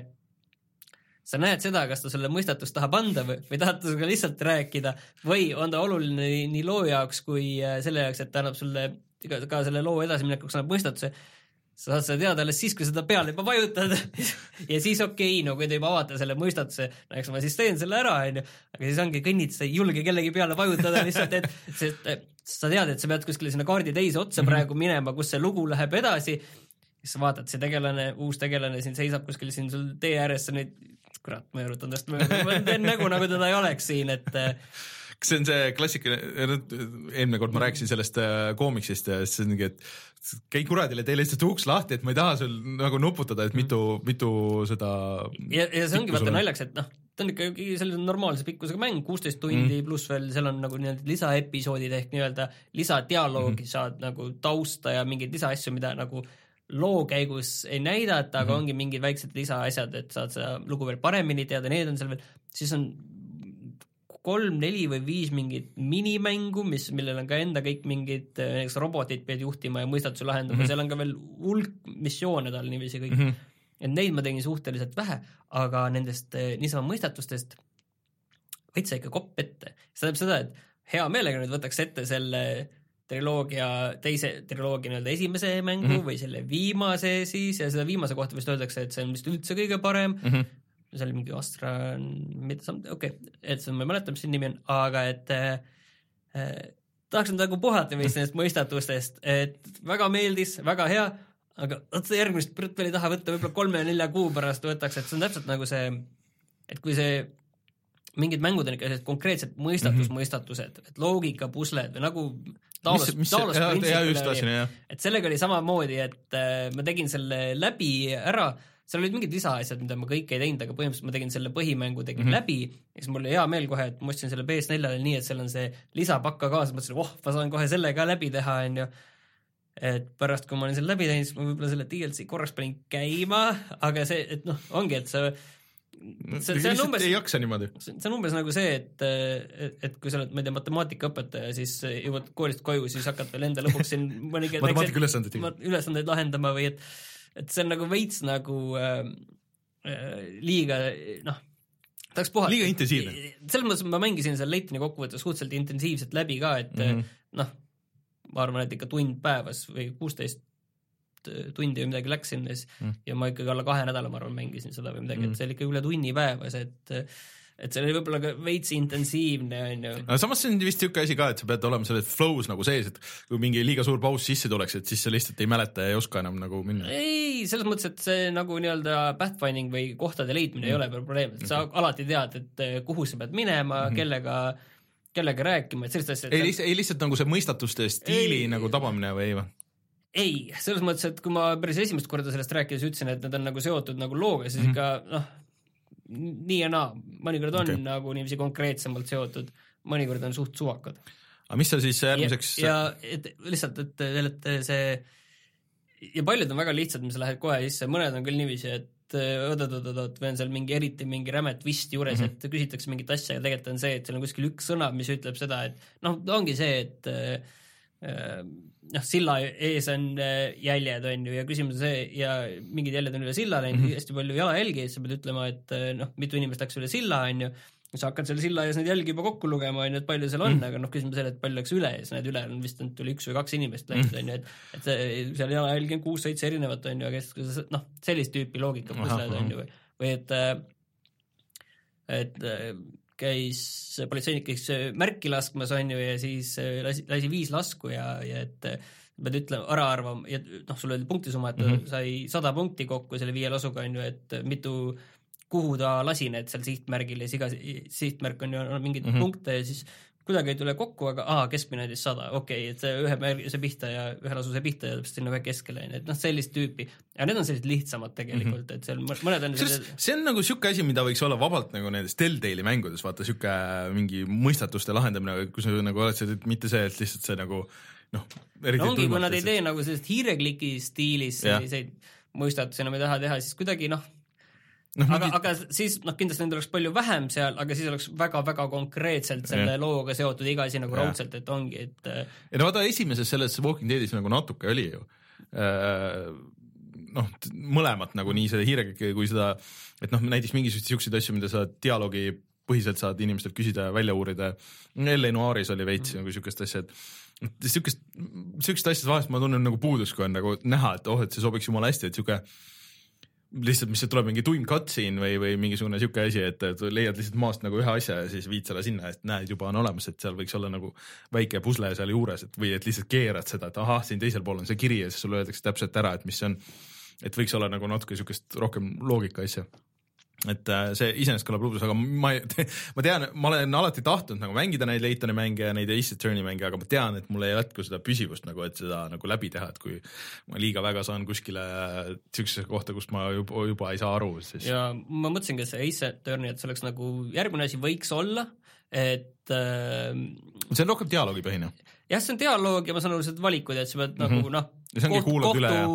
sa näed seda, kas ta sulle mõistatust tahab anda või, või tahab ta sinuga lihtsalt rääkida või on ta oluline nii, nii loo jaoks kui äh, selle jaoks, et ta annab sulle ka, ka selle loo edasiminekuks annab mõistatuse sa saad seda teada alles siis, kui seda peale juba vajutad. Ja siis okei okay,, no kui te juba avate selle mõistatuse, no eks ma siis teen selle ära, onju, aga siis ongi kõnnid, sa ei julge kellegi peale vajutada lihtsalt, et sest sa tead, et sa pead kuskile sinna kaardi teise otsa praegu minema, kus see lugu läheb edasi, siis sa vaatad, see tegelane, uus tegelane siin seisab kuskil siin sul tee ääres, sa nüüd kurat, ma erutan tast mööda, ma teen nägu, nagu teda ei oleks siin, et kas see on see klassikaline, eelmine kord ma rääkisin sellest äh, koomiksist ja siis ongi, et käi kuradile, tee lihtsalt uks lahti, et ma ei taha sul nagu nuputada, et mitu, mitu seda ja, ja see ongi vaata naljakas, et noh, ta on ikkagi sellise normaalse pikkusega mäng, kuusteist tundi mm. pluss veel seal on nagu nii-öelda lisaepisoodid ehk nii-öelda lisadialoogi mm. saad nagu tausta ja mingeid lisaasju, mida nagu loo käigus ei näidata, aga Mhm. ongi mingid väiksed lisaasjad, et saad seda lugu veel paremini teada, need on seal veel, siis on kolm-neli või viis mingit minimängu, mis, millel on ka enda kõik mingid, näiteks robotid pead juhtima ja mõistatusi lahendama mm. -hmm. seal on ka veel hulk missioone tal niiviisi kõik mm. mm. -hmm et neid ma tegin suhteliselt vähe, aga nendest eh, niisama mõistatustest võid sa ikka kopp ette. see tähendab seda, et hea meelega nüüd võtaks ette selle triloogia, teise triloogia nii-öelda esimese mängu mm. -hmm. või selle viimase siis ja seda viimase kohta vist öeldakse, et see on vist üldse kõige parem Mm -hmm. See oli mingi Astra, mida sa, okei okay., et ma ei mäleta, mis selle nimi on, aga et äh, äh, tahaks nüüd nagu puhata vist nendest mõistatustest, et väga meeldis, väga hea, aga vot see järgmist prütt veel ei taha võtta, võib-olla kolme-nelja kuu pärast võtaks, et see on täpselt nagu see, et kui see mingid mängud on ikka sellised konkreetsed mõistatusmõistatused, et loogikapusled või nagu Taolos, mis, mis Taolos see, Principle jaa, oli just tahtsin, jah. et sellega oli samamoodi, et äh, ma tegin selle läbi ära, seal olid mingid lisaasjad, mida ma kõike ei teinud, aga põhimõtteliselt ma tegin selle põhimängu tegin mm. -hmm. läbi ja siis mul oli hea meel kohe, et ma ostsin selle PS4-le nii, et seal on see lisapakk ka kaasas, mõtlesin, oh, ma saan kohe selle ka läbi teha, onju. et pärast, kui ma olin selle läbi teinud, siis ma võib-olla selle DLC korraks panin käima, aga see, et noh, ongi, et sa see, see on umbes, ei jaksa niimoodi. see on umbes nagu see, et, et, et kui sa oled, ma ei tea, matemaatikaõpetaja, siis jõuad koolist koju, siis hakkad veel enda lõbuks siin mõningaid matemaatikaülesandeid tegema. ma- ülesandeid lahendama või et, et see on nagu veits nagu äh, äh, liiga noh, tahaks puhata. Liiga intensiivne.. selles mõttes ma mängisin seal Leitoni kokkuvõttes suhteliselt intensiivselt läbi ka, et mm Mhm. -hmm. noh, ma arvan, et ikka tund päevas või kuusteist tundi või midagi läks sinna siis Mm. ja ma ikkagi alla kahe nädala, ma arvan, mängisin seda või midagi mm., Mm. et see oli ikka üle tunni päevas, et et see oli võib-olla ka veits intensiivne, on ju. aga samas see on vist niisugune asi ka, et sa pead olema selles flow's nagu sees, et kui mingi liiga suur paus sisse tuleks, et siis sa lihtsalt ei mäleta ja ei oska enam nagu minna. ei, selles mõttes, et see nagu nii-öelda pathfinding või kohtade leidmine mm. ei ole probleem, et sa alati tead, et eh, kuhu sa pead minema mm, -hmm. kellega, kellega rääkima, et sellist asja. ei lihtsalt, ei lihtsalt nagu see mõistatuste stiili Ei. nagu tabamine või ei või? ei, selles mõttes, et kui ma päris esimest korda sellest rääkides ütlesin, et need on nagu seotud nagu looga, siis mm -hmm. ikka noh, nii ja naa, mõnikord on okay. nagu niiviisi konkreetsemalt seotud, mõnikord on suht suvakad. aga mis sa siis järgmiseks ja, ja et lihtsalt, et et see ja paljud on väga lihtsad, mis lähed kohe sisse, mõned on küll niiviisi, et äh, oot-oot-oot, või on seal mingi eriti mingi räme twist juures mm. -hmm. et küsitakse mingit asja ja tegelikult on see, et seal on kuskil üks sõna, mis ütleb seda, et noh, ongi see, et äh, noh, silla ees on äh, jäljed, on ju, ja küsimus on see ja mingid jäljed on üle silla läinud mm. -hmm. hästi palju jalajälgi sa pead ütlema, et äh, noh, mitu inimest läks üle silla, on ju sa hakkad selle silla ees neid jälgi juba kokku lugema, on ju, et palju seal on mm., aga noh, küsimus on selle, et palju läks üle ja siis need üle on vist ainult tuli üks või kaks inimest läinud, on ju, et et seal jalajälgi on kuus-seitse erinevat, on ju, aga siis noh, sellist tüüpi loogika pusled, on ju, või või et äh, et käis, politseinik käis äh, märki laskmas, on ju, ja siis äh, lasi, lasi viis lasku ja, ja et äh, pead ütlema, ära arvama ja noh, sul oli punktisumma, et ta mm. -hmm. sai sada punkti kokku selle viie lasuga, on ju, et mitu kuhu ta lasi need seal sihtmärgil ja siis iga si- sihtmärk on ju on mingeid mm. -hmm. punkte ja siis kuidagi ei tule kokku, aga aa, keskmine oli sada, okei okay,, et see ühe märgi sai pihta ja ühe lasu sai pihta ja täpselt sinna ühe keskele, on ju, et noh, sellist tüüpi. aga need on sellised lihtsamad tegelikult mm, -hmm. et seal mõ- mõned on sellised see on nagu sihuke asi, mida võiks olla vabalt nagu nendes Telltale'i mängudes, vaata sihuke mingi mõistatuste lahendamine, kui sa nagu oled et mitte see, et lihtsalt see nagu noh, eriti no ongi, kui nad ei tee nagu sellist hiirekliki stiilis selliseid mõistatusi enam ei taha teha, siis kuidagi noh, noh, aga, mingi aga siis noh, kindlasti neid oleks palju vähem seal, aga siis oleks väga-väga konkreetselt selle Jah. looga seotud iga asi nagu Jah. raudselt, et ongi, et äh, ja no vaata esimeses selles Walking Deadis nagu natuke oli ju. noh, mõlemat nagu nii seda hiirega kui seda, et noh, näiteks mingisuguseid siukseid asju, mida sa dialoogi põhiselt saad inimestelt küsida ja välja uurida. L.A. Noiris oli veits nagu siukest asja, et siukest, siukest asja vahest ma tunnen nagu puudust, kui on nagu näha, et oh, et see sobiks jumala hästi, et siuke lihtsalt, mis tuleb mingi tuim cutscene või, või mingisugune siuke asi, et, leiad lihtsalt maast nagu ühe asja ja siis viid selle sinna, et näed, juba on olemas, et seal võiks olla nagu väike pusle seal juures, et või et lihtsalt keerad seda, et ahah, siin teisel pool on see kiri ja siis sulle öeldakse täpselt ära, et mis see on. et võiks olla nagu natuke siukest rohkem loogika asja et äh, see iseenesest kõlab lõbus, aga ma ei, ma tean, ma olen alati tahtnud nagu mängida neid Leitoni mänge ja neid Ace Attorney mänge, aga ma tean, et mul ei jätku seda püsivust nagu, et seda nagu läbi teha, et kui ma liiga väga saan kuskile siuksesse kohta, kust ma juba, juba ei saa aru, siis ja ma mõtlesingi, et see Ace Attorney, et see oleks nagu järgmine asi võiks olla, et äh, see on rohkem dialoogipõhine. jah, see on dialoog ja ma saan aru, need valikud, et sa pead Mhm. nagu noh, Ja see ongi kuulad üle ja-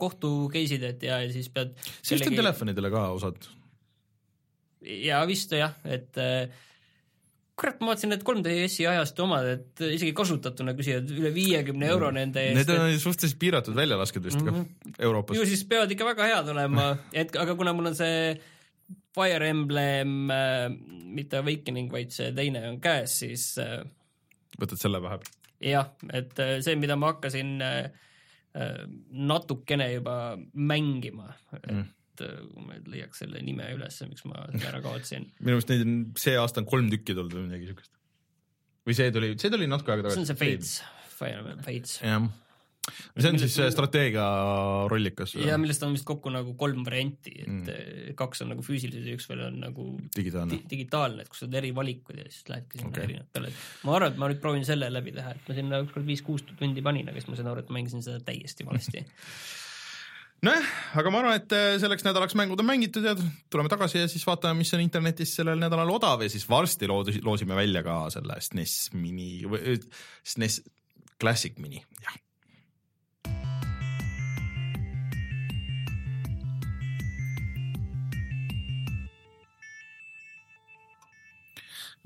kohtu case'id, et ja, ja siis pead see vist on telefonidele ka osad. Ja vist jah, et äh, kurat, ma vaatasin need 3DS-i ajastu omad, et isegi kasutatuna küsivad üle viiekümne euro nende Need eest, on suhteliselt piiratud väljalasked vist mm Mhm. -hmm. ka Euroopas ju. siis peavad ikka väga head olema, et aga kuna mul on see Fire Emblem äh,, mitte Awakening, vaid see teine on käes, siis äh, võtad selle vahepeal. jah, et äh, see, mida ma hakkasin äh, äh, natukene juba mängima, Mm. Et äh, kui ma leiaks selle nime üles, miks ma selle ära kaotasin. minu meelest neid on see aasta on kolm tükki tulnud või midagi siukest. või see tuli, see tuli natuke aega see tagasi. on see Fates, Emblem Fates. jah, see on Millest- siis see strateegia rollikas. ja millest on vist kokku nagu kolm varianti, et Mm. mm. kaks on nagu füüsilised ja üks veel on nagu digitaalne di. digitaalne, et kus oled eri valikud ja siis lähedki sinna okay. erinevatele, et ma arvan, et ma nüüd proovin selle läbi teha, et ma sinna ükskord viis-kuus tundi panin, aga siis ma sain aru, et mängisin seda täiesti valesti. nojah, aga ma arvan, et äh, selleks nädalaks mängud on mängitud ja tuleme tagasi ja siis vaatame, mis on internetis sellel nädalal odav ja siis varsti loosime välja ka selle SNES mini, SNES Classic mini, jah.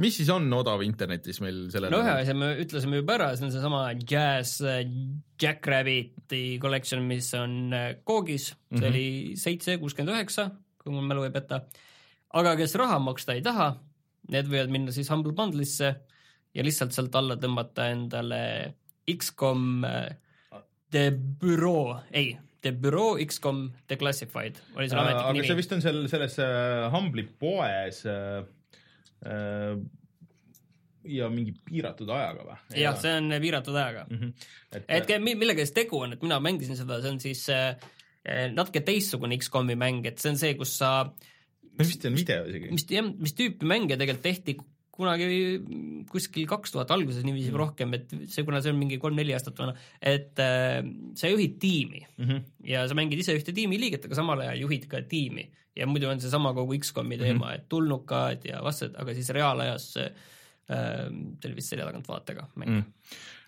Mis siis on odav internetis meil sellel no ühe asja me ütlesime juba ära, see on seesama Jazz äh, Jackrabbiti collection, mis on äh, koogis, see mm -hmm. oli seitse kuuskümmend üheksa, kui mul mälu ei peta. aga kes raha maksta ei taha, need võivad minna siis Humble Bundle'isse ja lihtsalt sealt alla tõmmata endale X-kom The Bureau, ei, The Bureau X-kom Declassified oli selle ametlik aga nimi. see vist on seal selles äh, Humble'i poes äh, äh, ja mingi piiratud ajaga või? jah, see on piiratud ajaga mm. -hmm. et, et mi- millega siis tegu on, et mina mängisin seda, see on siis äh, natuke teistsugune X-komi mäng, et see on see, kus sa vist on video isegi. mis, jah, mis tüüpi mänge tegelikult tehti kunagi kuskil kaks tuhat alguses niiviisi mm. rohkem, et see, kuna see on mingi kolm-neli aastat vana, et äh, sa juhid tiimi mm -hmm. ja sa mängid ise ühte tiimi liiget, aga samal ajal juhid ka tiimi ja muidu on seesama kogu X-komi teema mm, -hmm. et tulnukad ja vastased, aga siis reaalajas äh, see oli vist selja tagant vaatega mäng mm.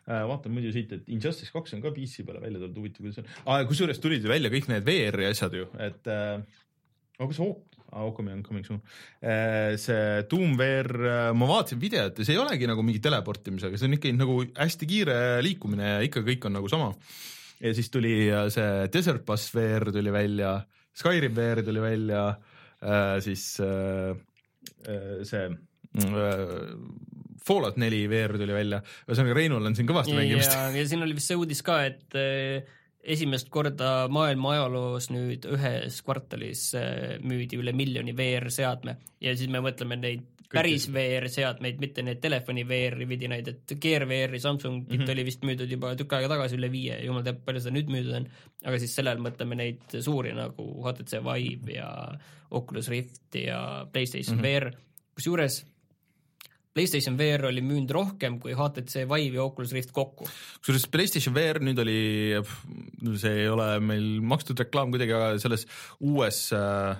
Äh, vaatan muidu siit, et Injustice kaks on ka PC peale välja tulnud, huvitav, kuidas on ah,. kusjuures tulid ju välja kõik need VR-i asjad ju, et äh, aga kas Ok- ah, Okami on coming soon äh,. see Doom VR, äh, ma vaatasin videot ja see ei olegi nagu mingi teleportimisega, see on ikkagi nagu hästi kiire liikumine ja ikka kõik on nagu sama. ja siis tuli äh, see Desert Bus VR tuli välja, Skyrim VR tuli välja siis see äh, Fallout neli VR tuli välja, ühesõnaga Reinul on siin kõvasti mängimist. ja, ja siin oli vist see uudis ka, et esimest korda maailma ajaloos nüüd ühes kvartalis äh, müüdi üle miljoni VR-seadme ja siis me mõtleme neid päris VR-seadmeid, mitte neid telefoni VR-i vidinaid, et Gear VR-i Samsungit mm. -hmm. oli vist müüdud juba tükk aega tagasi üle viie, jumal teab, palju seda nüüd müüdud on, aga siis sellel mõtleme neid suuri nagu HTC Vive ja Oculus Rift ja PlayStation mm. -hmm. VR, kusjuures PlayStation VR oli müünud rohkem kui HTC Vive ja Oculus Rift kokku. kusjuures PlayStation VR nüüd oli, see ei ole meil makstud reklaam kuidagi, aga selles uues äh,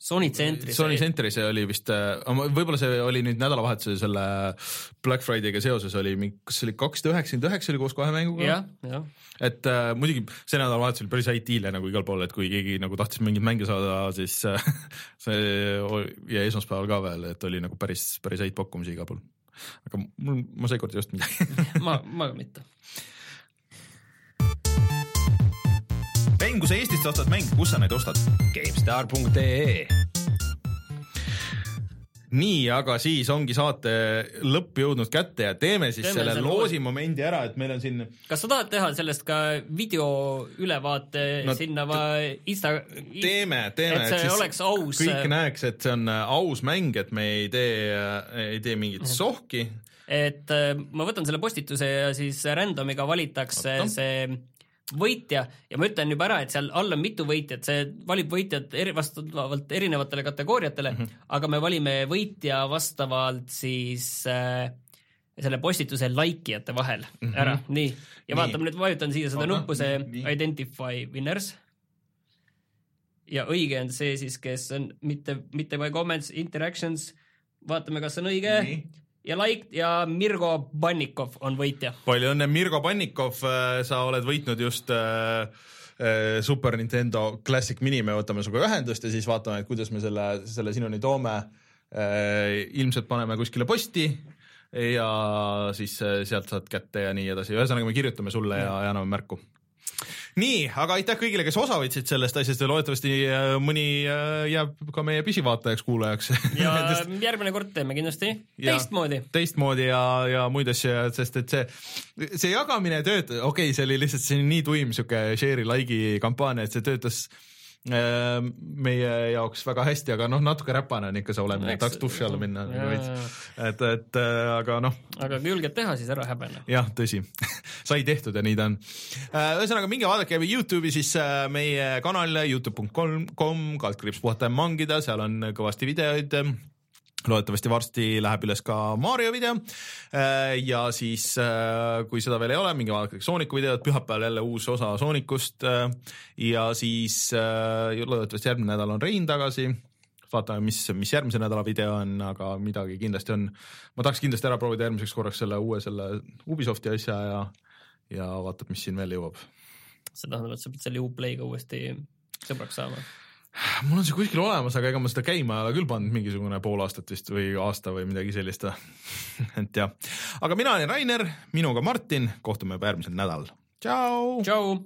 Sony tsentris Sony Centeris oli vist, võib-olla see oli nüüd nädalavahetusel selle Black Friday'ga seoses oli kas see oli kakssada üheksakümmend üheksa oli koos kahe mänguga? et äh, muidugi see nädalavahetus oli päris häid diile nagu igal pool, et kui keegi nagu tahtis mingeid mänge saada, siis äh, see ja esmaspäeval ka veel, et oli nagu päris, päris häid pakkumisi igal pool. aga mul, ma seekord ei ostnud midagi ma, ma ka mitte. Rein, kui sa Eestist ostad mänge, kus sa neid ostad? GameStar.ee nii, aga siis ongi saate lõpp jõudnud kätte ja teeme siis Teeme selle selle loosimomendi ära, et meil on siin kas sa tahad teha sellest ka video ülevaate No sinna va- Insta teeme, teeme, et see oleks aus. äh, kõik näeks, et see on äh, aus mäng, et me ei tee, ei tee mingit Mhm. sohki. et äh, ma võtan selle postituse ja siis random'iga valitakse Oota. see võitja ja ma ütlen juba ära, et seal all on mitu võitjat, see valib võitjad eri, vastavalt erinevatele kategooriatele mm. -hmm. aga me valime võitja vastavalt siis äh, selle postituse likeijate vahel mm -hmm. ära, nii. ja Nii. vaatame nüüd, vajutan siia seda Oota, nuppu, see nii. identify winners. ja õige on see siis, kes on mitte, mitte by comments, interactions, vaatame, kas on õige ja like ja Mirgo Bannikov on võitja. palju õnne, Mirgo Pannikov, sa oled võitnud just äh, äh, Super Nintendo Classic Mini, me võtame sinuga ühendust ja siis vaatame, et kuidas me selle, selle sinuni toome. ilmselt paneme kuskile posti ja siis äh, sealt saad kätte ja nii edasi, ühesõnaga me kirjutame sulle ja, ja anname märku nii, aga aitäh kõigile, kes osa võtsid sellest asjast ja loodetavasti äh, mõni äh, jääb ka meie püsivaatajaks-kuulajaks ja järgmine kord teeme kindlasti teistmoodi. teistmoodi ja, ja muid asju, sest et see, see jagamine töötas, okei okay,, see oli lihtsalt see nii tuim sihuke share'i like'i kampaania, et see töötas meie jaoks väga hästi, aga noh, natuke räpane on ikka see olemine, tahaks duši alla minna Jaa, veits jaa, jaa. et, et äh, aga noh aga kui julged teha, siis ära häbene. jah, tõsi, sai tehtud ja nii ta on. ühesõnaga minge vaadake Youtube'i siis äh, meie kanal Youtube.com kaldkriips puhata ja mangida, seal on kõvasti videoid loodetavasti varsti läheb üles ka Mario video ja siis, kui seda veel ei ole, minge vaadake Sooniku videot, pühapäeval jälle uus osa Soonikust ja siis äh, loodetavasti järgmine nädal on Rein tagasi vaatame, mis, mis järgmise nädala video on, aga midagi kindlasti on. ma tahaks kindlasti ära proovida järgmiseks korraks selle uue selle Ubisofti asja ja, ja vaatab, mis siin veel jõuab. see tähendab, et sa pead selle Uplay'ga uuesti sõbraks saama. Mul on see kuskil olemas, aga ega ma seda käima ei ole küll pannud mingisugune pool aastat vist või aasta või midagi sellist. et jah, aga mina olen Rainer, minuga Martin, kohtume juba järgmisel nädalal. tšau. tšau.